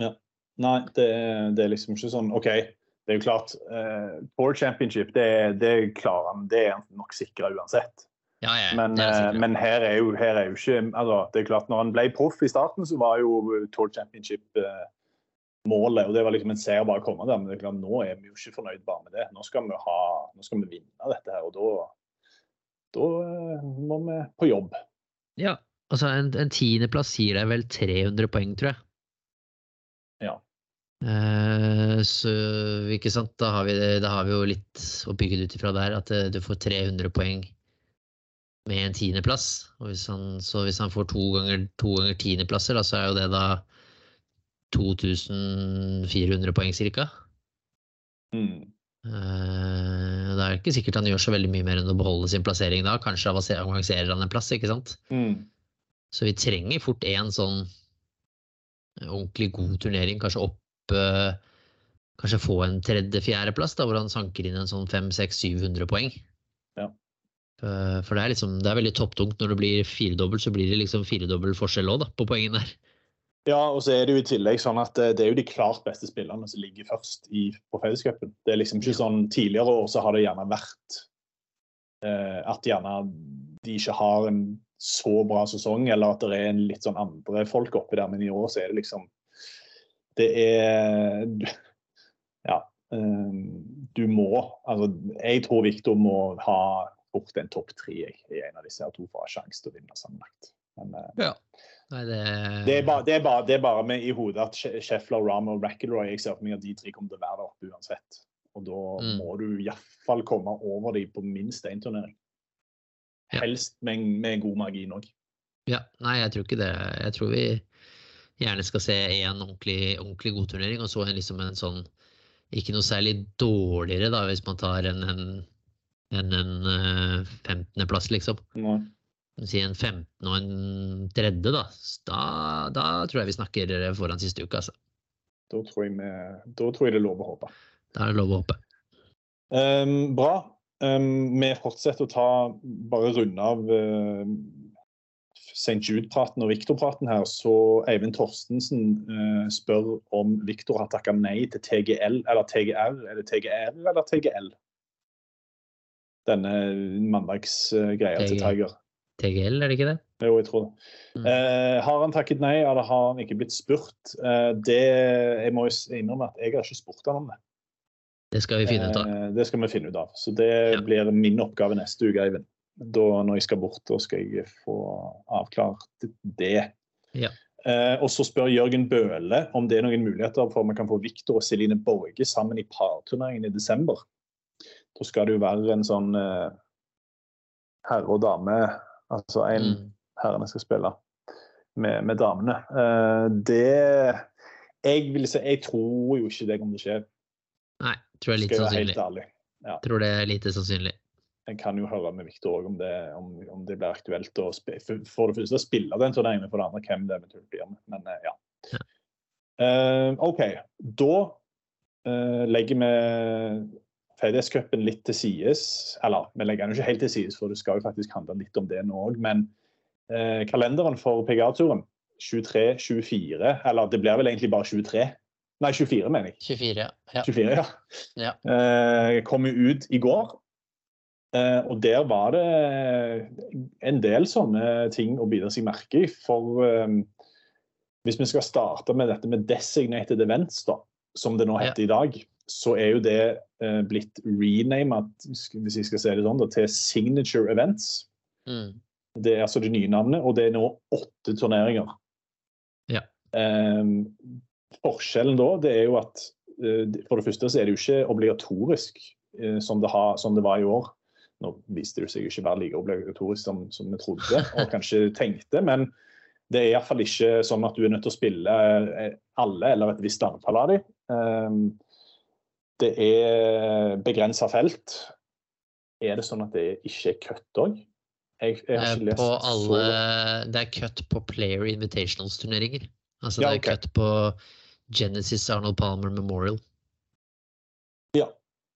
Nei, det, er- det er liksom ikke sånn OK, det er jo klart. Uh, Tour Championship, det, det klarer han. Det er han nok sikra uansett. Ja, ja, Men, eh, men her, er jo, her er jo ikke altså, Det er klart, når han ble proff i starten, så var jo Tour Championship eh, målet. Og det var liksom en seier bare å komme der. Men det er klart, nå er vi jo ikke fornøyd bare med det. Nå skal vi, ha, nå skal vi vinne dette her. Og da, da må vi på jobb. Ja, altså en, en tiendeplass gir deg vel 300 poeng, tror jeg. Eh, så ikke sant, da har, vi, da har vi jo litt å bygge det ut ifra der, at eh, du får 300 poeng med en tiendeplass. Og hvis han, så hvis han får to ganger, to ganger tiendeplasser, da, så er jo det da 2400 poeng cirka. Mm. Eh, det er ikke sikkert han gjør så veldig mye mer enn å beholde sin plassering da. Kanskje avanse- avanserer han en plass, ikke sant. Mm. Så vi trenger fort en sånn ordentlig god turnering, kanskje opp eh, Kanskje få en tredje-fjerdeplass, hvor han sanker inn en sånn 500-700 poeng. Ja. Eh, For det er liksom, det er veldig topptungt når det blir firedobbel, så blir det liksom firedobbel forskjell òg, da, på poengene der. Ja, og så er det jo i tillegg sånn at eh, det er jo de klart beste spillerne som ligger først i, på fellescupen. Det er liksom ikke sånn Tidligere år så har det gjerne vært eh, at gjerne de ikke har en så bra sesong, eller at det er en litt sånn andre folk oppi der, men i år så er det liksom Det er Ja. eh, du må Altså, jeg tror Viktor må ha fort en topp tre i en av disse her to for å ha sjanse til å vinne sammenlagt. Men ja. Nei, det, det er, bare, det, er bare, det er bare med i hodet at Sheffler, Ram og McIlroy jeg ser for meg at de tre kommer til å være der oppe uansett. Og da Mm. må du iallfall komme over dem på minst én turnering. Ja. Helst med, med god margin òg. Ja, nei, jeg tror ikke det. Jeg tror vi gjerne skal se en ordentlig, ordentlig god turnering, og så en, liksom en sånn Ikke noe særlig dårligere, da, hvis man tar en, en, en, en eh, 15.-plass, liksom. Si en 15. og en tredje, da. Da, da tror jeg vi snakker foran siste uke, altså. Da, tror jeg da tror jeg det er lov å håpe. Da er det lov å håpe. Um, bra. Um, vi fortsetter å ta bare runde av uh, St. Jude-praten og Viktor-praten her. Så Eivind Torstensen uh, spør om Viktor har takka nei til TGL eller TGR. Er det TGR eller TGL? Denne mandagsgreia til. Tiger. TGL, er det ikke det? Jo, jeg tror det. Mm. Eh, har han takket nei, eller har han ikke blitt spurt? Eh, det, jeg må innrømme at jeg har ikke spurt han om det. Det skal vi finne ut av. Eh, det skal vi finne ut av. Så det Ja. blir min oppgave neste uke, Eivind. Da, når jeg skal bort, da skal jeg få avklart det. Ja. Eh, og så spør Jørgen Bøhle om det er noen muligheter for om vi kan få Viktor og Celine Borge sammen i parturneringen i desember. Da skal det jo være en sånn eh, herre og dame, altså en Mm. herrene skal spille med, med damene. Eh, det jeg, vil si, jeg tror jo ikke det kommer til å skje, Nei, tror jeg er litt lite sannsynlig. Ja. Tror det er lite sannsynlig. Jeg kan jo høre med Viktor òg om, det- om, om det blir aktuelt å for, det første spille den turneringen, for det andre hvem det eventuelt blir med. Men eh, ja. Eh, OK. Da uh, legger vi FedEx-cupen litt til sides. Eller vi legger den ikke helt til sides, for det skal jo faktisk handle litt om det nå òg. Men uh, kalenderen for PGA-turen 23-24, eller det blir vel egentlig bare 23? Nei, 24, mener jeg. 24, ja. 24, ja. Ja. Eh, kom ut i går. Eh, og der var det en del sånne ting å bite seg merke i. For eh, hvis vi skal starte med dette med designated events, da, som det nå heter i dag, så er jo det eh, blitt renamet, hvis jeg skal si det sånn, da, til signature events. Mm. Det er altså det nye navnet, og det er nå åtte turneringer. Ja. Eh, forskjellen da, det er jo at eh, for det første så er det jo ikke obligatorisk eh, som, det har, som det var i år. Nå viste det seg ikke være like obligatorisk som, som vi trodde og kanskje tenkte, men det er iallfall ikke sånn at du er nødt til å spille eh, alle eller et visst antall av dem. Ehm, det er begrensa felt. Er det sånn at det ikke er cut òg? Jeg, jeg har ikke Eh, lest På så Det er cut på Player Invitationals-turneringer. Altså Ja, det er ok. cut på Genesis Arnold Palmer Memorial. Ja,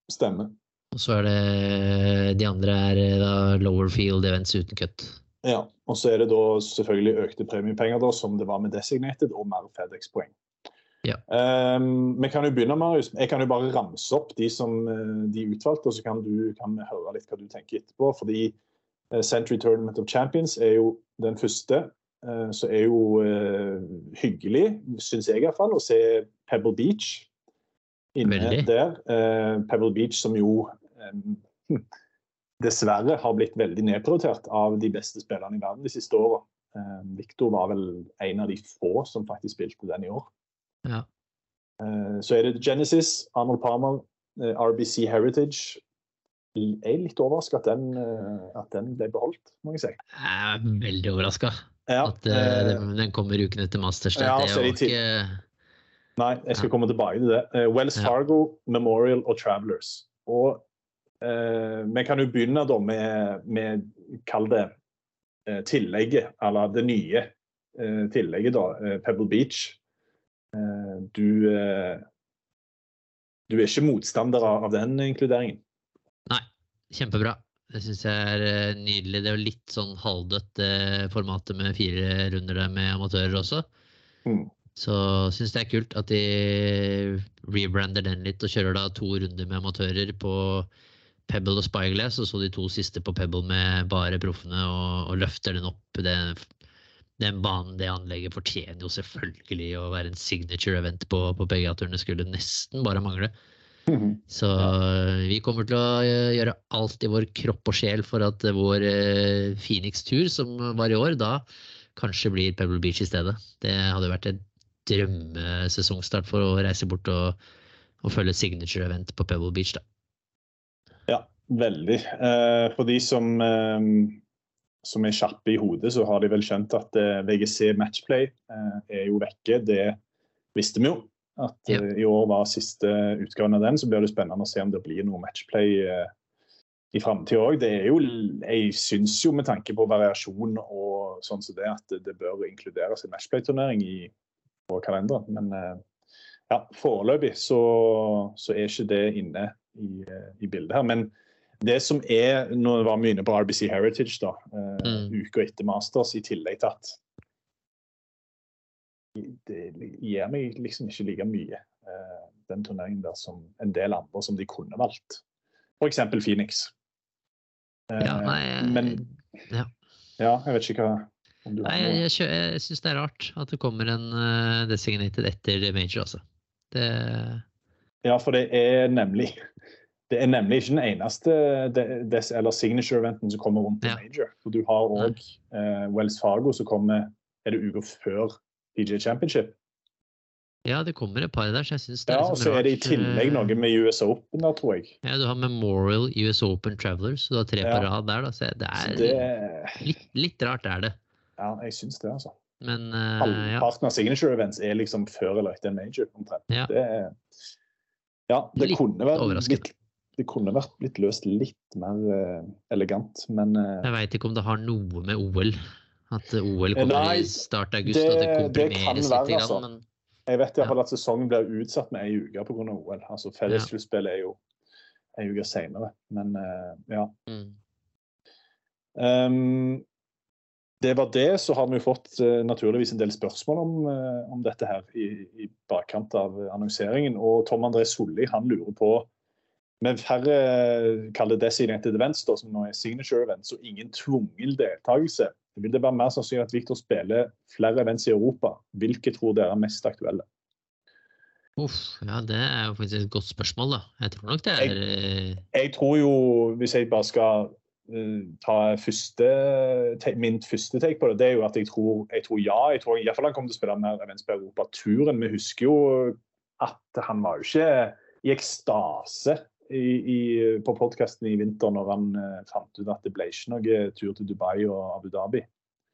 Stemmer. Og så er det De andre er eh, da lower field events uten kutt. Ja, og så er det da selvfølgelig økte premiepenger, da, som det var med Designated, og mer FedEx-poeng. Ja. Um, vi kan jo begynne, Marius. Jeg kan jo bare ramse opp de som eh, de utvalgte, og så kan du kan høre litt hva du tenker etterpå. Fordi eh, Century Tournament of Champions er jo den første. eh, så er jo uh, hyggelig, syns jeg iallfall, å se Pebble Beach inne Veldig. der. Eh, Pebble Beach som jo eh, *laughs* dessverre har blitt veldig nedprioritert av de beste spillerne i verden de siste åra. Eh, Victor var vel en av de få som faktisk spilte den i år. Ja. Eh, så er det Genesis, Arnold Palmer, RBC Heritage. Jeg er litt overraska at, den, at den ble beholdt, må jeg si. Jeg er veldig overraska Ja, at den, kommer uken etter Masters. Ja, det er jo ikke Nei, jeg skal komme tilbake til det. Uh, Wells. Fargo, Memorial og Travelers. Og eh, vi kan jo begynne da med, med kall det eh, tillegget, eller det nye tillegget, da. Pebble Beach. Du Du er ikke motstander av den inkluderingen? Nei, Kjempebra. Det syns jeg er nydelig. Det er jo litt sånn halvdødt det formatet med fire runder der med amatører også. Mm. Så syns det er kult at de rebrander den litt og kjører da to runder med amatører på Pebble og Spyglass, og så de to siste på Pebble med bare proffene, og, og løfter den opp. Den, den banen, det anlegget, fortjener jo selvfølgelig å være en signature event på, på PGA-turene. Skulle nesten bare mangle. Så vi kommer til å eh, gjøre alt i vår kropp og sjel for at eh, vår eh, Phoenix-tur, som var i år, da kanskje blir Pebble Beach i stedet. Det hadde vært en drømmesesongsstart for å reise bort og, og følge signature event på Pebble Beach. da. Ja, veldig. Eh, for de som, eh, som er kjappe i hodet, så har de vel skjønt at eh, VGC Matchplay eh, er jo vekke. Det visste vi jo. At Ja. eh, i år var siste utgaven av den. Så blir det spennende å se om det blir noe matchplay eh, i framtida òg. Jeg syns jo med tanke på variasjon og sånn som det, at det, det bør inkluderes en matchplay-turnering i på kalenderen. Men eh, ja, foreløpig så, så er ikke det inne i, eh, i bildet her. Men det som er Nå var vi inne på RBC Heritage, da. Eh, Mm. Uka etter Masters, i tillegg til at det gir meg liksom ikke like mye, den turneringen der, som en del andre som de kunne valgt. F.eks. Phoenix. Ja, nei, men ja. ja, jeg vet ikke hva Nei, jeg, jeg, jeg syns det er rart at det kommer en uh, designated etter major, altså. Det, Ja, for det er nemlig det er nemlig ikke den eneste des, eller signature-eventen som kommer rundt Ja. major. For du har òg uh, Wells Fargo som kommer er det uka før PGA Championship. ja, det kommer et par der, så jeg syns det er Ja, liksom og så er det i tillegg eh, noe med US Open der, tror jeg. Ja, du har Memorial US Open Travelers, så du har tre på Ja. rad der. Da. Så det Så er det litt, litt rart, er det. Ja, jeg syns det, altså. Men ja. Halvparten av signature events er liksom før eller etter en major. omtrent. Ja. Det, ja, det kunne vært litt, det kunne vært blitt løst litt mer uh, elegant, men uh, Jeg veit ikke om det har noe med OL At OL kommer Nei, i start av august, det- at det det kan komprimeres være, litt. Grann, altså. men jeg vet i hvert fall at sesongen blir utsatt med ei uke pga. OL. Altså Fellesslutspillet er jo ei uke seinere, men uh, ja. mm. Ehm, det var det. Så har vi jo fått uh, naturligvis en del spørsmål om, uh, om dette her i, i bakkant av annonseringen. Og Tom André Solli han lurer på med færre kall det designated events, da, som nå er signature events, og ingen tvungen deltakelse, vil det være mer sannsynlig at Victor spiller flere events i Europa? Hvilke tror dere er mest aktuelle? Uff, ja, det er jo faktisk et godt spørsmål, da. Jeg tror nok det er jeg, Jeg tror jo, hvis jeg bare skal ta første, min første take på det, det er jo at jeg tror, jeg tror ja. Jeg tror i hvert fall han kommer til å spille mer events på Europaturen. Vi husker jo at han var jo ikke i ekstase i, i, på podkasten i vinter når han uh, fant ut at det ble ikke noe tur til Dubai og Abu Dhabi.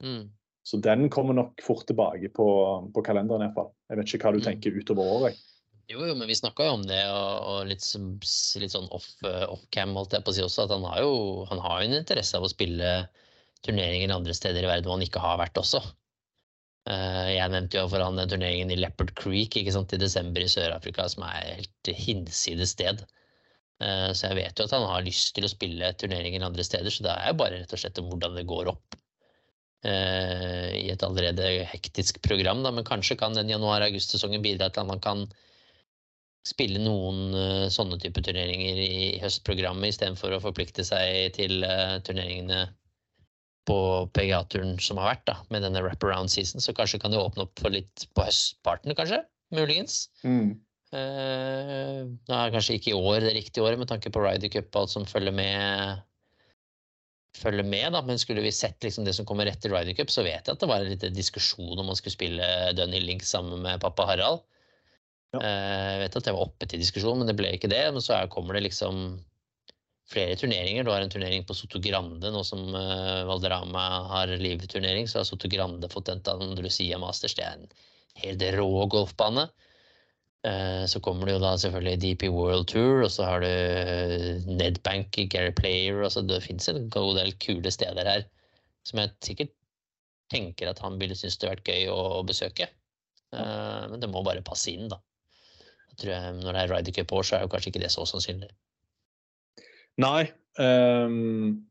Mm. Så den kommer nok fort tilbake på, på kalenderen. iallfall. Jeg vet ikke hva du Mm. tenker utover året. Jo, jo, men vi snakka jo om det, og, og litt, litt sånn off- eh, off-cam, holdt jeg på å si også, at han har jo han har en interesse av å spille turneringer andre steder i verden hvor han ikke har vært også. Eh, Jeg nevnte jo for han den turneringen i Leopard Creek ikke sant, i desember i Sør-Afrika, som er helt hinsides sted. Eh, Så jeg vet jo at han har lyst til å spille turneringer andre steder, så det er jo bare rett og slett om hvordan det går opp i et allerede hektisk program. Da. Men kanskje kan den januar-august-sesongen bidra til at man kan spille noen uh, sånne type turneringer i høstprogrammet istedenfor å forplikte seg til uh, turneringene på PGA-turen som har vært, da, med denne wraparound season. Så kanskje kan det åpne opp for litt på høstparten, kanskje? Muligens. Eh, nå er kanskje ikke i år det riktige året med tanke på Ryder Cup og alt som følger med. Følger med da, Men skulle vi sett liksom det som kommer etter Ryder Cup, så vet jeg at det var en liten diskusjon om man skulle spille Dunhill Link sammen med pappa Harald. Ja. Eh, Jeg vet at det var oppe til diskusjon, men det ble ikke det. Men så er, kommer det liksom flere turneringer. Du har en turnering på Soto Grande, nå som Valderama Valderrama har livturnering. Så har Soto Grande fått den til Andalusia Masters. Det er en helt rå golfbane. Eh, Så kommer det jo da selvfølgelig DP World Tour, og så har du eh, Nedbank, Gary Player altså Det fins en god del kule steder her som jeg sikkert tenker at han ville synes det hadde vært gøy å, besøke. Eh, Men det må bare passe inn, da. Jeg tror jeg, når det er Ryder Cup år, så er jo kanskje ikke det så sannsynlig. Nei. Um,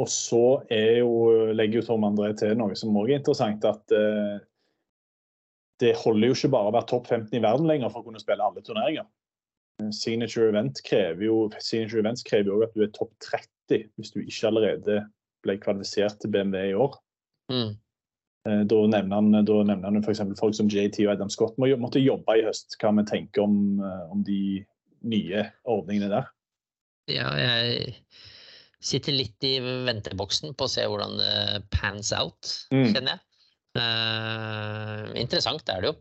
og så er jo, legger jo Tom André til noe som også er interessant, at uh, det holder jo ikke bare å være topp 15 i verden lenger for å kunne spille alle turneringer. Signature, event krever jo, signature Events krever jo at du er topp 30 hvis du ikke allerede ble kvalifisert til BMW i år. Mm. Eh, Da nevner han, da nevner han f.eks. folk som JT og Adam Scott må, måtte jobbe i høst. Hva vi tenker om, eh, om de nye ordningene der. Ja, jeg sitter litt i venteboksen på å se hvordan det pans out, Mm. kjenner jeg. Uh, interessant er det jo.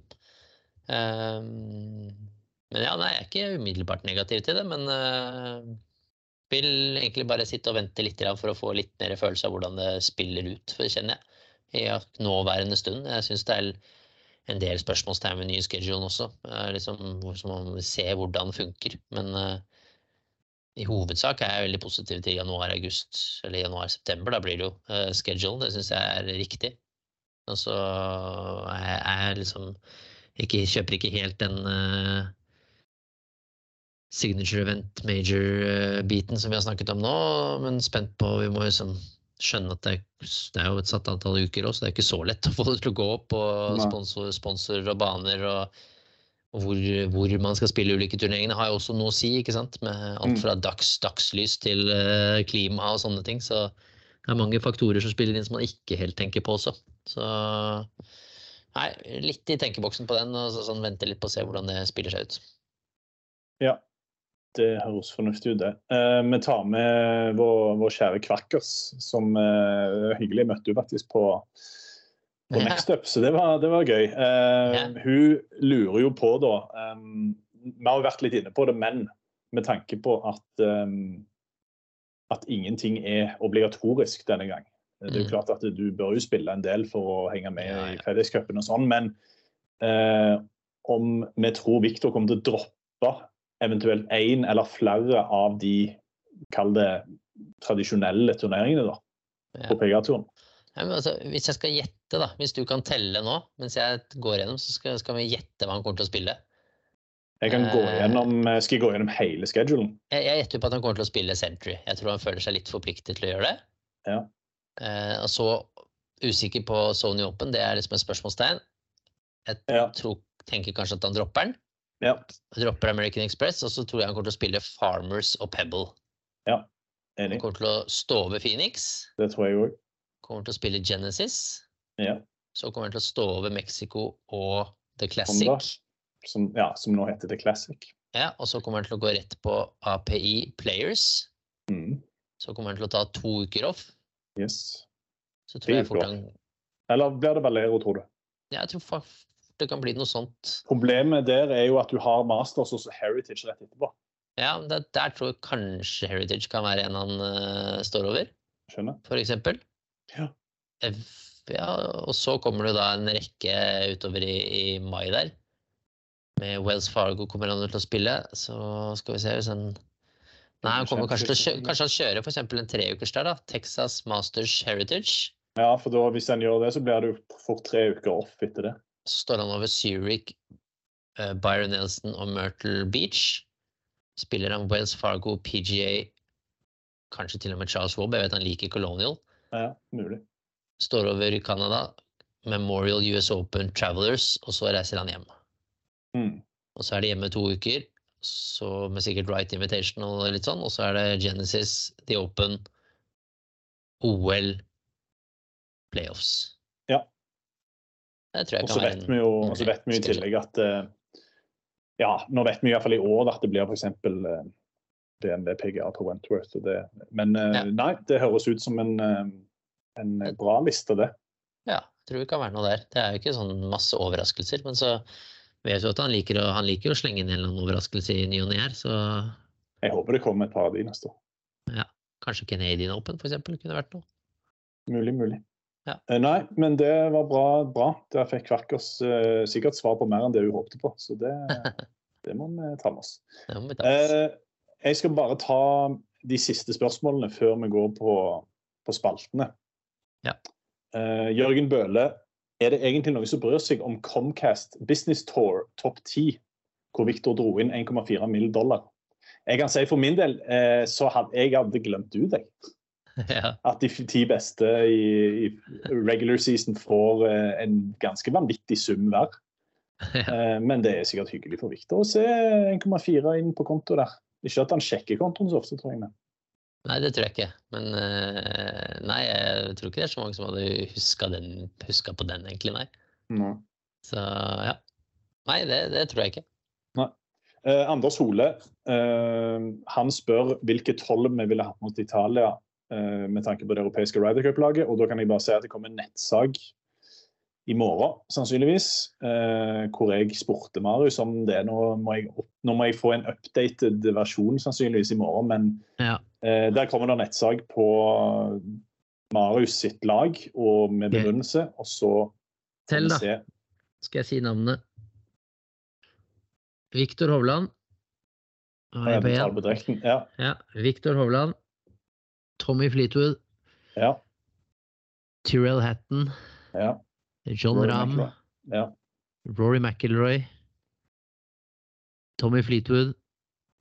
Uh, men ja, nei, jeg er ikke umiddelbart negativ til det, men uh, vil egentlig bare sitte og vente litt for å få litt mer følelse av hvordan det spiller ut, kjenner jeg. I nåværende stund. Jeg syns det er en del spørsmålstegn ved nye schedulen også. Liksom, så man vil se hvordan det funker. Men uh, i hovedsak er jeg veldig positiv til januar-august, eller januar-september. Da blir det jo uh, schedule. Det syns jeg er riktig. Og så jeg, jeg liksom ikke, Kjøper ikke helt den uh, signature event major-biten som vi har snakket om nå, men spent på Vi må sånn skjønne at det er, det er jo et satt antall uker òg, så det er ikke så lett å få det til å gå opp. Og Nei. sponsor, sponsorer og baner og, og hvor, hvor man skal spille ulike turneringene, har jo også noe å si. ikke sant? Med alt Mm. fra dags, dagslys til uh, klima og sånne ting. Så det er mange faktorer som spiller inn som man ikke helt tenker på også. Så nei, litt i tenkeboksen på den, og så, sånn, vente litt på å se hvordan det spiller seg ut. Ja, det høres fornuftig ut, det. Eh, vi tar med vår, vår kjære Kvakkers, som eh, hyggelig møtte hun faktisk på, på Ja. Next Up, så det var, det var gøy. Eh, Ja. Hun lurer jo på, da um, Vi har jo vært litt inne på det, men med tanke på at um, at ingenting er obligatorisk denne gang. Det er jo Mm. klart at Du bør jo spille en del for å henge med Ja, i FedEx-cupen og sånn, men eh, om vi tror Viktor kommer til å droppe eventuelt én eller flere av de kall det tradisjonelle turneringene da, på PGA-turen. Ja, altså, hvis jeg skal gjette, da, hvis du kan telle nå mens jeg går gjennom, så skal, skal vi gjette hva han kommer til å spille. Jeg kan gå Eh. gjennom, skal jeg gå gjennom hele schedulen? Jeg, jeg gjetter på at han kommer til å spille Century. Jeg tror han føler seg litt forpliktet til å gjøre det. Ja. Eh, og så usikker på Sony Open, det er liksom et spørsmålstegn. Jeg Ja. tror, tenker kanskje at han dropper den. Ja. Dropper American Express, og så tror jeg han kommer til å spille Farmers og Pebble. Ja, Enig. Han kommer til å stå over Phoenix. Det tror jeg òg. Kommer til å spille Genesis. Ja. Så kommer han til å stå over Mexico og The Classic. Honda. Som, ja, som nå heter The Classic. Ja, og så kommer han til å gå rett på API Players. Mm. så kommer han til å ta to uker off. Yes. Så tror jeg fort han Eller blir det Valero, tror du? Ja, Jeg tror det kan bli noe sånt. Problemet der er jo at du har Masters og Heritage rett etterpå. Ja, det, der tror jeg kanskje Heritage kan være en han uh, står over, Skjønner? for eksempel. Ja. Ja, og så kommer det da en rekke utover i, i mai der. Med Wells Fargo kommer han til å spille, så skal vi se hvis han Nei, han kommer kanskje til å kjøre, kanskje han kjører eksempel en treukers der, da. Texas Masters Heritage. Ja, for da, hvis han gjør det, så blir det jo fort tre uker off etter det. Så står han over Zurich, eh, Byron Nelson og Myrtle Beach. Spiller han Wells Fargo, PGA, kanskje til og med Charles Wobb. Jeg vet han liker Colonial. Ja, mulig. Står over i Canada, Memorial US Open Travelers, og så reiser han hjem. Mm. Og så er det hjemme to uker, så med sikkert right invitation og litt sånn. Og så er det Genesis, The Open, OL, playoffs. Ja. Det tror jeg Og så vet vi jo og vet vi i tillegg at eh, Ja, nå vet vi i hvert fall i år at det blir f.eks. Uh, DNB PGA på Wentworth. Og det, men eh, Ja. nei, det høres ut som en, eh, en bra liste, det. Ja, jeg tror det kan være noe der. Det er jo ikke sånn masse overraskelser, men så vet du at han liker å, han liker å slenge inn en overraskelse i ny og ne her, så Jeg håper det kommer et par av de neste år. Ja. kanskje Canadian Open eksempel kunne vært noe. Mulig, mulig. Ja. Eh, Nei, men det var bra. bra. Der fikk Kvakkers uh, sikkert svar på mer enn det hun håpte på, så det, *laughs* det må vi ta med oss. Eh, jeg skal bare ta de siste spørsmålene før vi går på, på spaltene. Ja. Uh, Jørgen Bøhle, er det egentlig noen som bryr seg om Comcast Business Tour topp 10, hvor Victor dro inn 1,4 mill. dollar? Jeg kan si For min del eh, så hadde jeg hadde glemt ut jeg, *laughs* ja. at de ti beste i, i regular season får eh, en ganske vanvittig sum hver. *laughs* Ja. Eh, men det er sikkert hyggelig for Victor å se 1,4 inn på konto der. Ikke at han sjekker kontoen så ofte, tror jeg. Men. Nei, det tror jeg ikke. Men eh, nei, jeg tror ikke det er så mange som hadde huska, den, huska på den, egentlig, nei. Så ja. Nei, det, det tror jeg ikke. Eh, Anders Hole eh, han spør hvilke tolv vi ville hatt mot Italia med tanke på det europeiske Ryder Cup-laget. Og da kan jeg bare si at det kommer en nettsak i morgen, sannsynligvis, eh, hvor jeg spurte Marius om det. Nå må, jeg, nå må jeg få en updated versjon sannsynligvis i morgen, men Ja. eh, der kommer det nettsak på Marius sitt lag og med begrunnelse. Og så Tell, da. Skal jeg si navnet? Viktor Hovland. Eh, Ja, Ja, Viktor Hovland. Tommy Fleetwood. ja, Tyrell Hatton. ja. John Rory. Ja. Rory McIlroy. Tommy Fleetwood.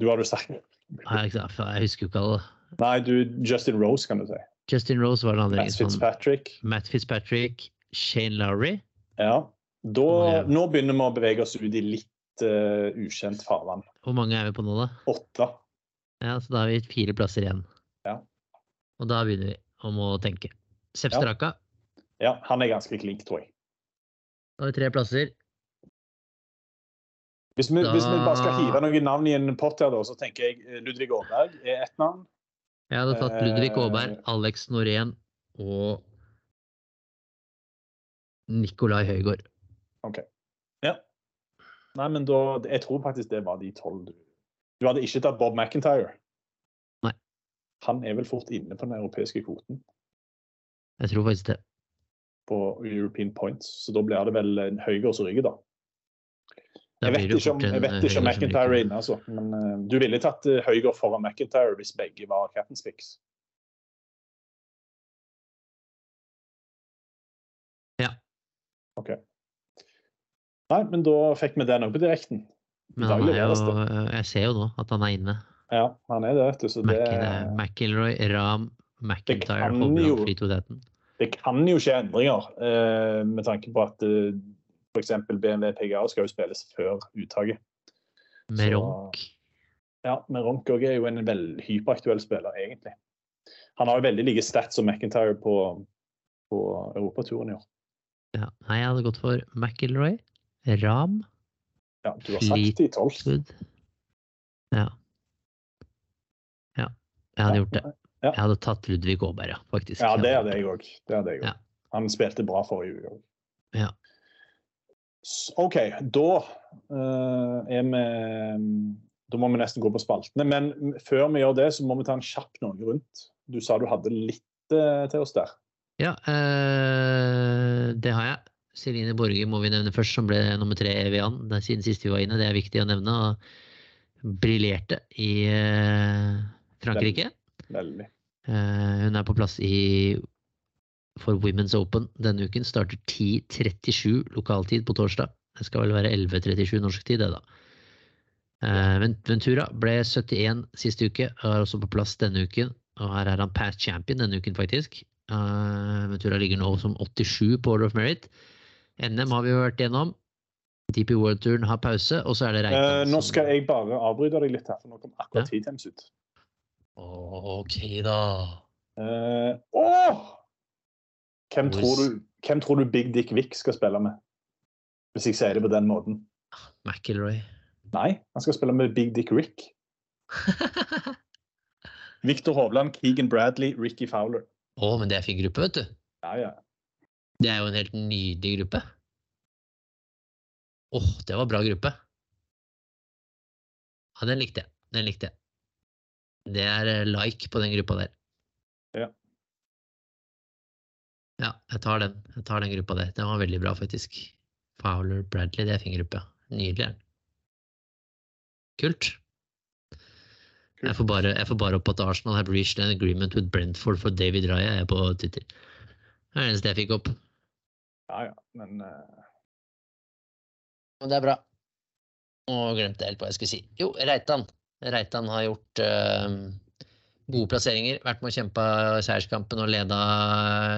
Du hadde sagt Nei, ikke sant, faen, jeg husker jo ikke alle. Nei, du, Justin Rose, kan du si. Justin Rose var den andre. Matt sånn- Fitzpatrick. Matt Fitzpatrick. Shane Lowry. Ja. Da, Ja. Nå begynner vi å bevege oss ut i litt uh, ukjent farvann. Hvor mange er vi på nå, da? Åtte. Ja, så da har vi fire plasser igjen. Ja. Og da begynner vi om å tenke. Sepp Straka. Ja, han er ganske klink, tror jeg. Da har vi tre plasser. Hvis vi, Da- hvis vi bare skal hive noen navn i en pott her, da, så tenker jeg eh, Ludvig Aaberg er ett navn. Jeg hadde tatt Ludvig Eh. Aaberg, Alex Norén og Nikolai Høygård. OK. Ja. Nei, men da Jeg tror faktisk det var de tolv du Du hadde ikke tatt Bob McIntyre? Han er vel fort inne på den europeiske kvoten Jeg tror faktisk det. på European Points, så da blir det vel en høyere som rygger, da. Jeg vet, ikke om, jeg vet eh, ikke om McIntyre er inne, altså. Men uh, du ville tatt uh, Høygaard foran McIntyre hvis begge var captain's picks? Ja. OK. Nei, men da fikk vi den òg på direkten. Men er jo, jeg ser jo nå at han er inne. Ja, han er det, vet du. Så det, McIlroy, Ram, McIntyre, kan Hovland, jo- det kan jo skje endringer, eh, med tanke på at uh, f.eks. BMW PGA skal jo spilles før uttaket. Med Ronk. Ja, men Ronk er jo en veldig hyperaktuell spiller, egentlig. Han har jo veldig like stats som McIntyre på, på europaturen i år. Ja. Nei, jeg hadde gått for McIlroy, Ram, Ja, du har sagt de tolv. Ja. Jeg hadde gjort det. Jeg hadde tatt Ludvig Aaberg, ja, faktisk. Ja, det hadde jeg òg. Ja. Han spilte bra forrige uke òg. Ja. OK, da uh, er vi Da må vi nesten gå på spaltene. Men før vi gjør det, så må vi ta en kjapp noe rundt. Du sa du hadde litt uh, til oss der. Ja, uh, det har jeg. Celine Borge må vi nevne først, som ble nummer tre i Evian er siden sist vi var inne. Det er viktig å nevne. Og briljerte i Frankrike. Veldig. Uh, hun er på plass i for Women's Open denne uken. Starter 10.37 lokaltid på torsdag. Det skal vel være 11.37 norsk tid, det, da. Uh, Ventura ble 71 sist uke, er også på plass denne uken. Og her er han past champion denne uken, faktisk. Uh, Ventura ligger nå som 87 på Order of Merit. NM har vi jo vært gjennom. DP World-turen har pause, og så er det Reitan. Uh, nå skal jeg bare avbryte deg litt her, for nå kom akkurat Ja. T-Times ut. OK, da. Uh, oh! Hvem, tror du, hvem tror du Big Dick Wick skal spille med? Hvis jeg sier det på den måten. McIlroy. Nei, han skal spille med Big Dick Rick. *laughs* Victor Hovland, Keegan Bradley, Ricky Fowler. Å, men det er fin gruppe, vet du. Ja, ja. Det er jo en helt nydelig gruppe. Åh, det var bra gruppe. Ja, den likte jeg. Den likte jeg. Det er eh, like på den gruppa der. Ja. Ja, jeg tar den. Jeg tar den gruppa der. Den var veldig bra, faktisk. Fowler, Bradley, det er fin gruppe. Nydelig. Kult. Kult. Jeg får, bare, jeg får bare opp at Arsenal have reached an agreement with Brentford for David Raya jeg er på Twitter. Det er det eneste jeg fikk opp. ja, ja. Men uh... Men det er bra. Nå glemte jeg helt hva jeg skulle si. Jo, Reitan. Reitan har gjort eh, gode plasseringer. Vært med og kjempa seierskampen og leda,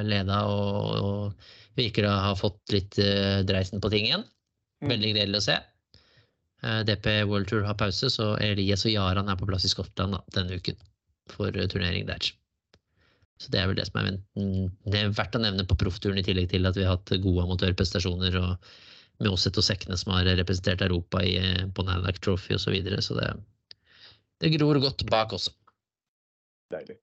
leda og, og virker å ha fått litt eh, dreisen på ting igjen. Mm. Veldig gledelig å se. Eh, DP World Tour har pause, så Elias og Jaran er på plass i Skottland da, denne uken for turnering der. Så det er vel det som er, det er verdt å nevne på proffturen, i tillegg til at vi har hatt gode amatørprestasjoner. og med Osset og Sekne som har representert Europa i, på Nanac Trophy osv. Så, videre, så det, det gror godt bak også. deilig.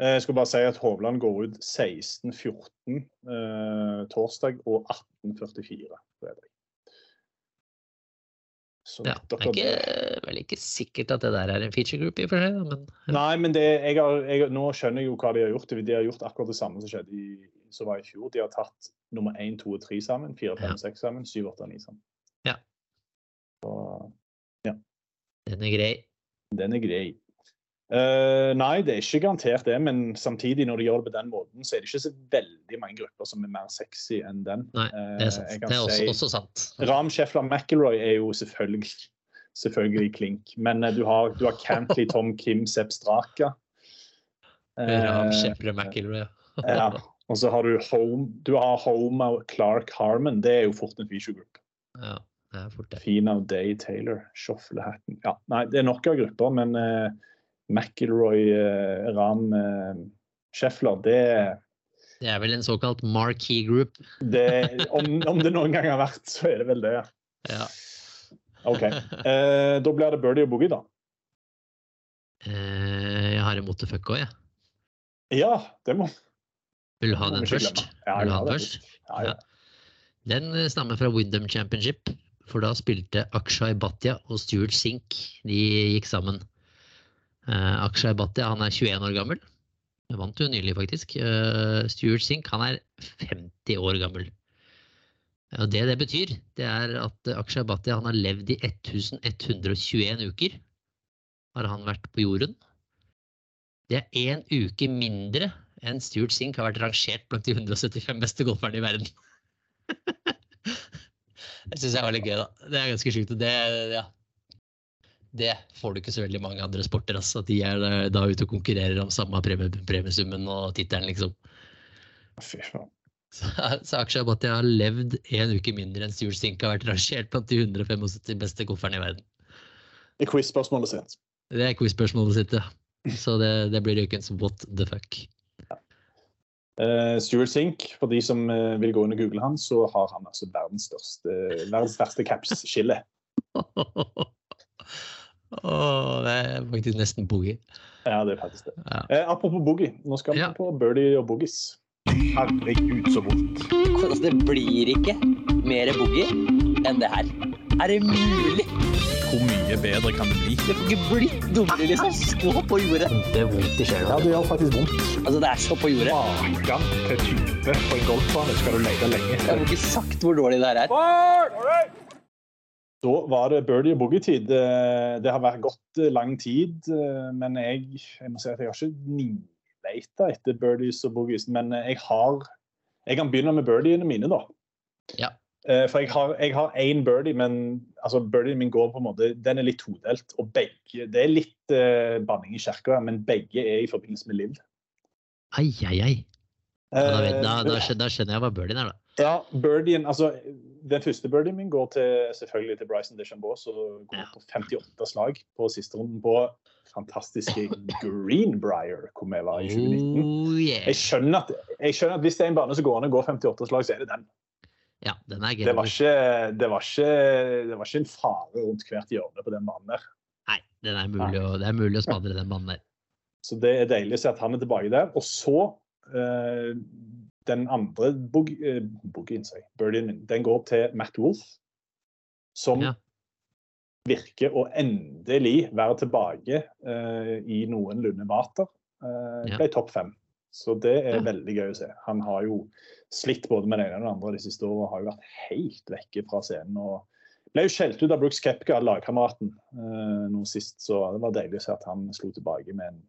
Eh, Jeg skal bare si at Hovland går ut 16.14 eh, torsdag og 18.44 fredag. Så Ja, det er ikke, vel ikke sikkert at det der er en feature group, i og for seg, men Nei, men det, jeg har, jeg, nå skjønner jeg jo hva de har gjort. De har gjort akkurat det samme som skjedde i, som var i fjor. De har tatt nummer 1, 2 og 3 sammen, 4, 5, Ja. 6 sammen, 7, 8 og 9 sammen. Ja. Så den er grei. Den er grei. Uh, nei, det er ikke garantert det, men samtidig, når de gjør det på den måten, så er det ikke så veldig mange grupper som er mer sexy enn den. Nei, Eh, det er sant. jeg Det er også, si- også sant. Ram Sheffler McIlroy er jo selvfølgelig, selvfølgelig klink, men uh, du har, du har Cantley, Tom Kim, Sepp Straka. Eh, Rav McIlroy, ja. ja. Og så har du Home, du har Homa og Clark Harmon. Det er jo fort en feature group. Ja. Og Day Taylor, sjoflehatten ja, Nei, det er nok av grupper, men uh, McIlroy, uh, Ram, uh, Scheffler, det, Det er vel en såkalt marquee group. det om, om det noen gang har vært, så er det vel det. ja. Ja. OK. Uh, da blir det birdie og boogie, da. Eh, jeg har imot det fuck òg, jeg. Ja, det må Vil du ha den først? Ja, Vil du ha den først? Ja, ja. Den eh, stammer fra Windham Championship, for da spilte Akshay Bhatia og Stuart Sink. De gikk sammen. Uh, Akshay Bhatia han er 21 år gammel. Jeg vant jo nylig, faktisk. Uh, Stuart Sink han er 50 år gammel. Og det det betyr, det er at Akshay Bhatia han har levd i 1121 uker. Har han vært på jorden. Det er én uke mindre enn Stuart Sink har vært rangert blant de 175 beste golferne i verden. *laughs* Det syns jeg var litt gøy, da. Det er ganske sjukt. Det, ja. det får du ikke så veldig mange andre sporter. Altså. At de er da- ute og konkurrerer om samme premie, premiesummen og tittelen, liksom. Fy faen. Så, så at jeg har levd en uke mindre enn Stuart Sink har vært rangert blant de 175 beste golferne i verden. Det er quiz-spørsmålet sitt. Det er quiz-spørsmålet sitt, ja. Så det, det blir ukens what the fuck. Uh, Stuart Sink, for de som uh, vil gå inn og google han, så har han altså verdens største, verdens verste caps-skille. *laughs* Åh, det er faktisk nesten boogie. Ja, det er faktisk det. Ja. Eh, apropos boogie, nå skal vi Ja. på birdie og boogies. Herregud, så vondt. Altså, det blir ikke mer boogie enn det her. Er det mulig? Hvor mye bedre kan det bli? Det får ikke blitt dummere, liksom. Så på jordet. Det er vondt i sjela. Ja, det gjør faktisk vondt. Altså, det er så på jordet. Maken til type på en golfbane skal du lete lenge Jeg har ikke sagt hvor dårlig det her er. Da var det birdie og boogie-tid. Det har vært gått lang tid, eh, men jeg, jeg må si at jeg har ikke nivleita etter birdies og boogies. Men jeg har Jeg kan begynne med birdiene mine, da. Ja. Eh, For jeg har, jeg har én birdie, men altså birdien min går på en måte, den er litt todelt. Og begge Det er litt uh, banning i kirka, men begge er i forbindelse med Liv. Ai, ai, ai. Da, vet, da, da, Eh, da skjønner jeg hva birdien er, da. Ja, birdien, altså Den første birdien min går til, selvfølgelig til Bryson DeChambeau, som går Ja. på 58 slag på siste runden på fantastiske *laughs* Greenbrier, hvor vi var i 2019. Oh, yeah. Jeg skjønner, at, jeg skjønner at hvis det er en bane som går an å gå 58 slag, så er det den. Ja, den er Det var ikke, det var ikke, det var ikke en fare rundt hvert hjørne på den banen der. Nei, den er mulig å, det er mulig å smadre den banen der. Så det er deilig å se at han er tilbake der. Og så eh, den andre bog, eh, boogien, den går til Matt Wolff, som Ja. virker å endelig være tilbake eh, i noenlunde vater. Eh, Ja. ble topp fem. Så det er veldig gøy å se. Han har jo slitt både med det ene og det andre de siste årene. Har jo vært helt vekke fra scenen. og ble jo skjelt ut av Brooks Kepka, lagkameraten, eh, nå sist. Så det var deilig å se at han slo tilbake med en,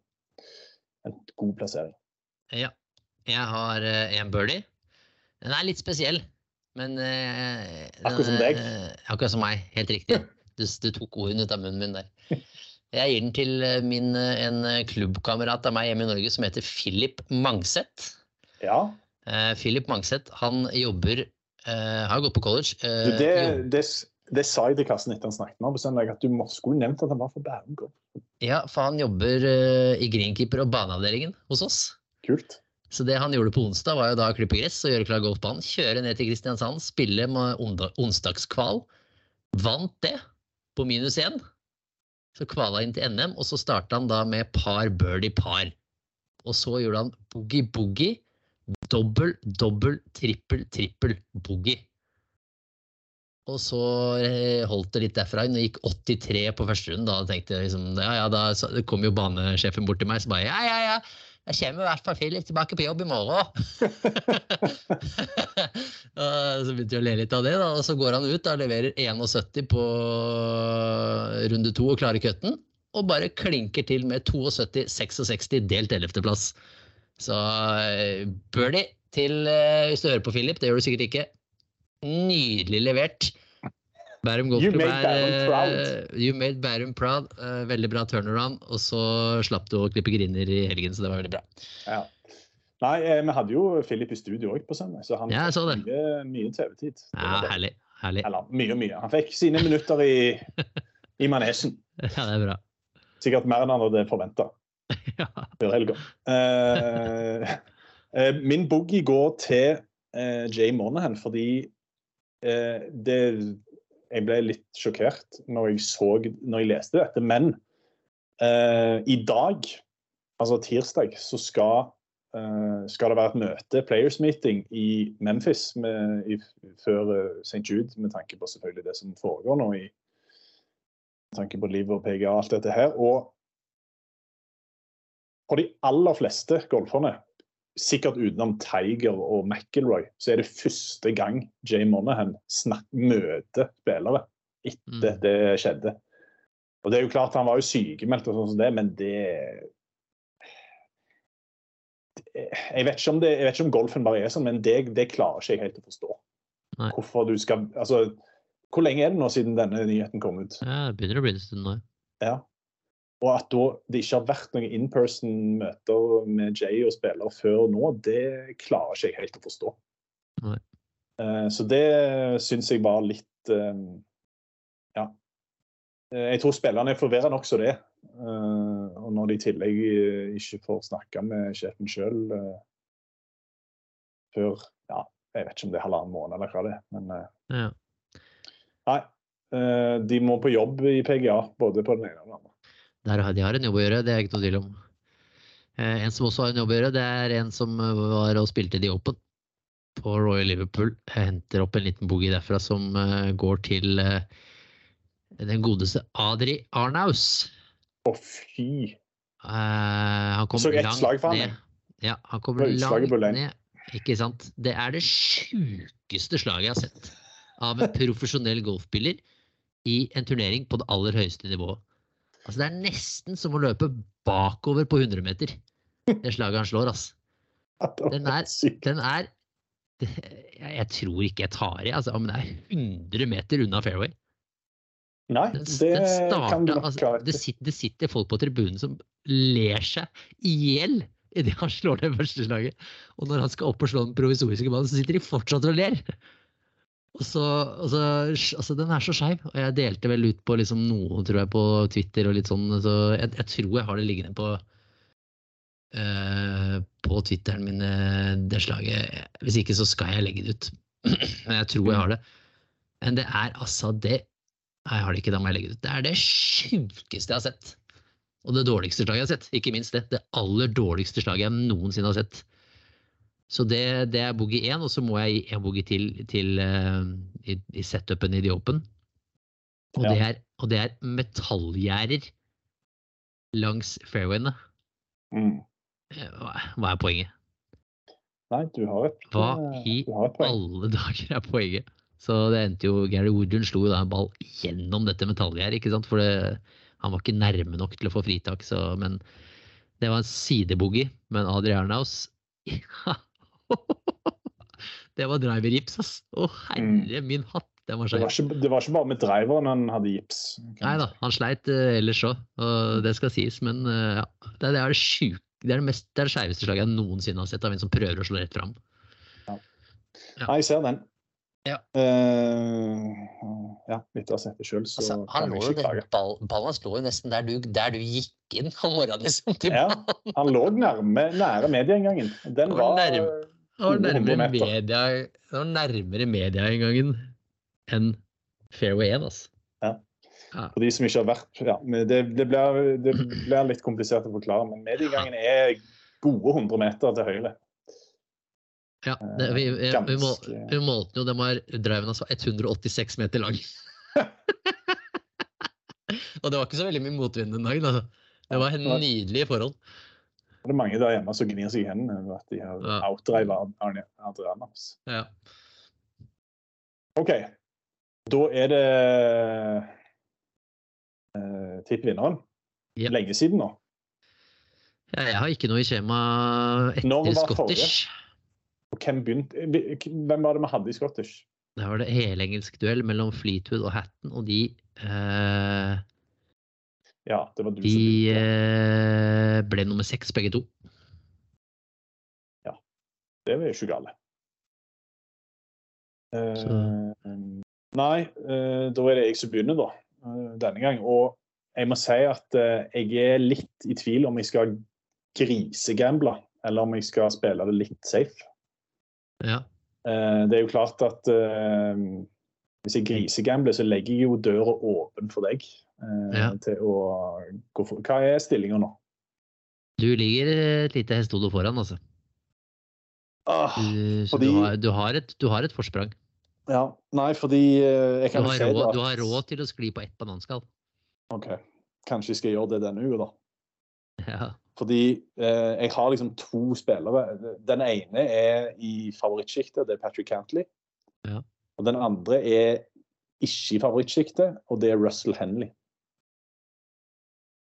en god plassering. Ja. Jeg har eh, en birdie. Den er litt spesiell, men eh, den Akkurat som deg. Akkurat som meg, helt riktig. Du, du tok ordene ut av munnen min der. *laughs* Jeg gir den til eh, min, eh, en eh, klubbkamerat av meg hjemme i Norge som heter Philip Mangseth. Ja, Uh, Philip Mangseth, han jobber uh, Har gått på college. du, eh, det, det, det sa jeg til Karsten etter han snakket med meg, at du må, skulle nevnt at han var fra Bærum. Ja, for han jobber i greenkeeper- og baneavdelingen hos oss. Kult. Så det han gjorde på onsdag, var jo da å klippe gress og gjøre klar golfbanen. Kjøre ned til Kristiansand, spille med onsdagskval. Vant det på minus én. Så kvala inn til NM, og så starta han da med par birdie par. Og så gjorde han boogie-boogie, dobbel, dobbel, trippel, trippel boogie. Og så eh, holdt det litt derfra inn og gikk 83 på første runde. Da tenkte jeg liksom, ja, ja, da kom jo banesjefen bort til meg så bare ja, ja, ja. Jeg kommer i hvert fall Philip tilbake på jobb i morgen. *laughs* *laughs* Så begynte jeg å le litt av det, da. Og så går han ut og leverer 71 på runde to og klarer cutten. Og bare klinker til med 72-66 delt 11.-plass. Så eh, birdie til eh, Hvis du hører på Philip, det gjør du sikkert ikke. Nydelig levert. Bærum golfklubb er eh, You made Bærum proud. Uh, veldig bra turnaround. Og så slapp du å klippe griner i helgen, så det var veldig bra. Ja. Nei, eh, vi hadde jo Philip i studio òg på søndag, så han Ja, så fikk mye, mye TV-tid. Ja, herlig. herlig. Eller mye mye. Han fikk sine minutter i, i manesjen. *laughs* Ja, det er bra. Sikkert mer enn han hadde forventa *laughs* Ja. før helga. Uh, eh, min boogie går til Jay Monahan fordi det Jeg ble litt sjokkert når jeg så når jeg leste dette, men eh, i dag, altså tirsdag, så skal eh, skal det være et møte, players meeting, i Memphis med, i, før eh, St. Jude, med tanke på selvfølgelig det som foregår nå i med tanke på liv og PGA og alt dette her. Og for de aller fleste golferne, sikkert utenom Tiger og McIlroy, så er det første gang Jay Monahan møter spillere etter Mm. det skjedde. Og det er jo klart Han var jo sykemeldt, og sånn som det, men det jeg vet, det, jeg vet ikke om golfen bare er sånn, men det, det klarer ikke jeg helt å forstå. Nei. Hvorfor du skal Altså, hvor lenge er det nå siden denne nyheten kom ut? Ja, det begynner å bli en stund nå. Ja. Og at da det ikke har vært noen in person-møter med Jay og spiller før nå, det klarer ikke jeg helt å forstå. Nei. Eh, Så det syns jeg var litt eh, Ja. Eh, Jeg tror spillerne er forvirra nokså det. Eh, Og når de i tillegg ikke får snakke med sjefen sjøl før ja, Jeg vet ikke om det er halvannen måned eller hva det er. Men Ja. nei. De må på jobb i PGA, både på den ene og den andre. Der de har en jobb å gjøre, det er ikke noe tvil om. Eh, En som også har en jobb å gjøre, det er en som var og spilte The Open på Royal Liverpool. Jeg henter opp en liten boogie derfra som eh, går til eh, den godeste Adri Arnaus. Å, fy! Eh, han kom langt slag ned. Ja, han kom langt ned. Ikke sant. Det er det sjukeste slaget jeg har sett av en profesjonell golfspiller i en turnering på det aller høyeste nivået. Altså, det er nesten som å løpe bakover på 100 meter. Det slaget han slår, ass. *laughs* Den er, den er jeg, tror ikke jeg tar i, altså, men det er 100 meter unna fairway. Nei, det den kan du nok altså, det, sitter, det sitter folk på tribunen som ler seg i hjel idet han slår det første slaget. Og når han skal opp og slå den provisoriske ballen, så sitter de fortsatt og ler. Og så, og så, altså Den er så skeiv. Og jeg delte vel ut på liksom noe, tror jeg, på Twitter og litt sånn. Så jeg, jeg tror jeg har det liggende på uh, på Twitteren min, eh, det slaget. Hvis ikke så skal jeg legge det ut. *clears throat* Men jeg tror jeg har det. Men det er altså det Nei, jeg har det ikke, da må jeg legge det ut. Det er det sjukeste jeg har sett. Og det dårligste slaget jeg har sett. Ikke minst det. Det aller dårligste slaget jeg noensinne har sett. Så det, det er boogie én, og så må jeg gi en boogie til, til uh, i, i setupen i The Open. Og, Ja. det er, og det er metallgjerder langs fairwayene. Mm. Eh, Hva, hva er poenget? Nei, du har et, Hva eh, i et alle *laughs* dager er poenget? Så det endte jo Gary Woodrun slo jo da en ball gjennom dette metallgjerdet, ikke sant? For det, han var ikke nærme nok til å få fritak, så Men det var en sideboogie. Men Adrianaus *laughs* *laughs* Det var driver-gips, ass. Å herre min hatt, Det var Det var, ikke, det var ikke bare med driveren han hadde gips. Nei da, han sleit uh, ellers òg, og det skal sies, men uh, ja. Det, det er det sjuk... Det er det, mest, det er det skeiveste slaget jeg noensinne har sett av en som prøver å slå rett fram. Nei, jeg ser den. Ja. Uh, ja, etter å ha sett det sjøl, så Altså, kan jeg ikke klage. ball, ballen lå jo nesten der du, der du gikk inn om morgenen. Liksom, til Ja, han lå nærme, nære medieinngangen. Den var var nærme. Det var nærmere media, det var nærmere medieinngangen enn Fairway 1, altså. Ja. For de som ikke har vært ja, det, det, blir, det blir litt komplisert å forklare, men medieinngangen er gode 100 meter til høyre. Ja, det, vi, vi, vi, må, vi målte jo, den var driven altså 186 meter lang. *laughs* Og det var ikke så veldig mye motvind den dagen. Altså. Det var en nydelige forhold. Det er mange der hjemme som gnir seg i hendene over at de har Ja. outdriva Adrianas. Ja. OK. Da er det uh, tipp vinneren. Jep. Lenge siden nå. Ja, jeg har ikke noe i skjema etter Scottish. Hvem Hvem var det vi hadde i Scottish? Det var det helengelsk duell mellom Fleetwood og Hatton, og de eh, Ja, det var du De som begynte. eh, ble nummer seks, begge to. Det var jo ikke gale. Eh, nei, eh, da er det jeg som begynner, da. eh, denne gang. Og jeg må si at eh, jeg er litt i tvil om jeg skal grisegamble, eller om jeg skal spille det litt safe. Ja. Eh, det er jo klart at hvis jeg grisegambler, så legger jeg jo døra åpen for deg Ja. til å gå for Hva er stillinga nå? Du ligger et lite hestehode foran, altså. Ah, Du, så fordi- du, har, du, har et, du har et forsprang. ja, nei, fordi eh, jeg Du kan si råd, at du har råd til å skli på ett bananskall. OK, kanskje jeg skal gjøre det denne uka, da. *laughs* Ja. Fordi eh, jeg har liksom to spillere. Den ene er i favorittsjiktet, det er Patrick Cantley. Ja. Og den andre er ikke i favorittsjiktet, og det er Russell Henley.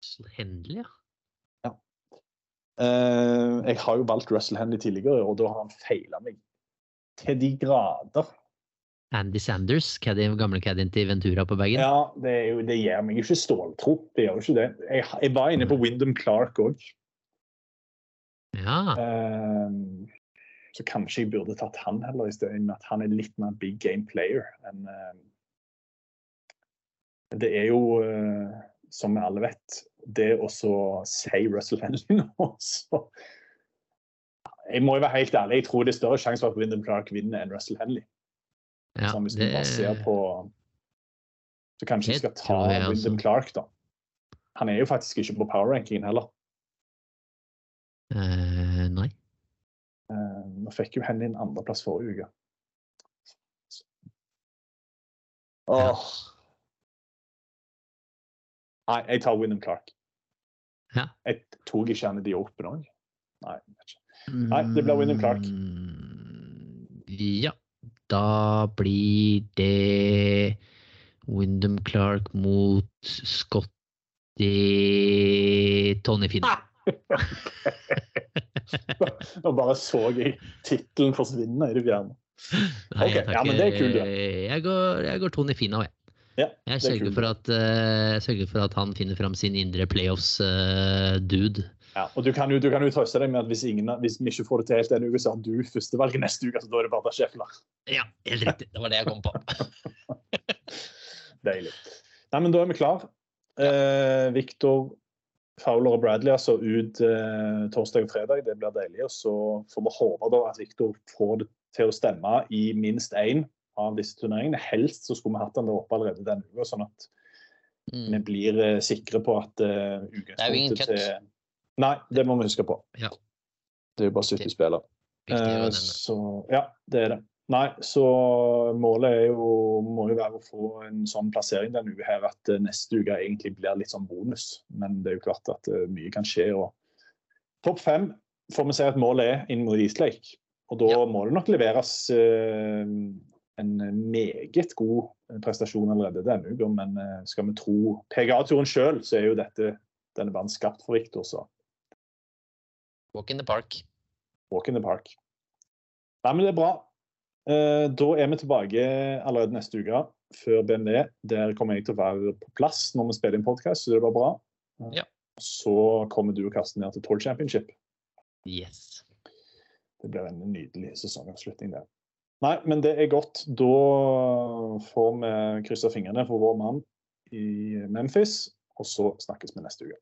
Så Henley, ja. Eh, jeg har jo valgt Russell Henley tidligere, og da har han feila meg til de grader. Andy Sanders, caddy, gamle caddien til Ventura på bagen. Ja, det, jo, det gir meg jo ikke ståltro. Det gjør jo ikke det. Jeg, jeg var inne på Wyndham Clark òg. Ja. Ehm, så kanskje jeg burde tatt han heller, i stedet med at han er litt mer big game player enn ehm, Det er jo, uh, som vi alle vet, det å så si Russell Henley nå, så Jeg må jo være helt ærlig, jeg tror det er større sjanse for at Wyndham Clark vinner enn Russell Henley. ja hvis det, bare ser på Så kanskje vi skal ta jeg Wyndham. Clark, da. Han er jo faktisk ikke på power-rankingen heller. Uh, nei. Nå Vi fikk jo Henley en andreplass forrige uke. Åh. Nei, jeg tar Wyndham Clark. Ja. Jeg tok ikke han i de Open òg. Nei. Nei, det blir Wyndham Clark. Mm, Ja. Da blir det Wyndham Clark mot Scotty Tony Finn. *laughs* Nå bare så jeg tittelen forsvinne i det fjerne. Nei, Ok, jeg ja, men det er kult, ja. Jeg går, jeg går Tony Finau, jeg. Ja, Jeg er sørger for, at, eh, sørger for at han finner fram sin indre playoffs-dude. Ja, og du kan, jo, du kan jo trøste deg med at hvis, ingen, hvis vi ikke får det til helt denne uka, så har du førstevalget neste uke. så da er det bare Scheffler. ja, helt riktig. Det var det jeg kom på. *laughs* Deilig. Nei, men da er vi klar. Eh, Victor, Fowler og Bradley altså ut eh, torsdag og fredag. Det blir deilig. Og så får vi håpe da at Victor får det til å stemme i minst én av disse turneringene. Helst så skulle vi hatt den der oppe allerede denne uka, sånn at vi Mm. blir eh, sikre på at uh, utgangspunktet til Nei, det må vi huske på. Ja. Det er jo bare 70 spillere. Nevne. Så ja, det er det. Nei, så målet er jo, må jo være å få en sånn plassering denne uka her at eh, neste uke egentlig blir litt sånn bonus. Men det er jo klart at mye kan skje. og Topp fem får vi si at målet er inn mot Eastlake. Og da Ja. må det nok leveres eh, en meget god prestasjon allerede denne uka. Men eh, skal vi tro PGA-turen sjøl, så er jo dette denne banen skapt for Victor, så Walk in the park. Walk in the park. Nei, men det er bra. Eh, Da er vi tilbake allerede neste uke, før BMD. Der kommer jeg til å være på plass når vi spiller inn podkast, så det var bra. Ja. Så kommer du og Karsten ned til Tour Championship. Yes. Det blir en nydelig sesongavslutning der. Nei, men det er godt. Da får vi krysse fingrene for vår mann i Memphis, og så snakkes vi neste uke.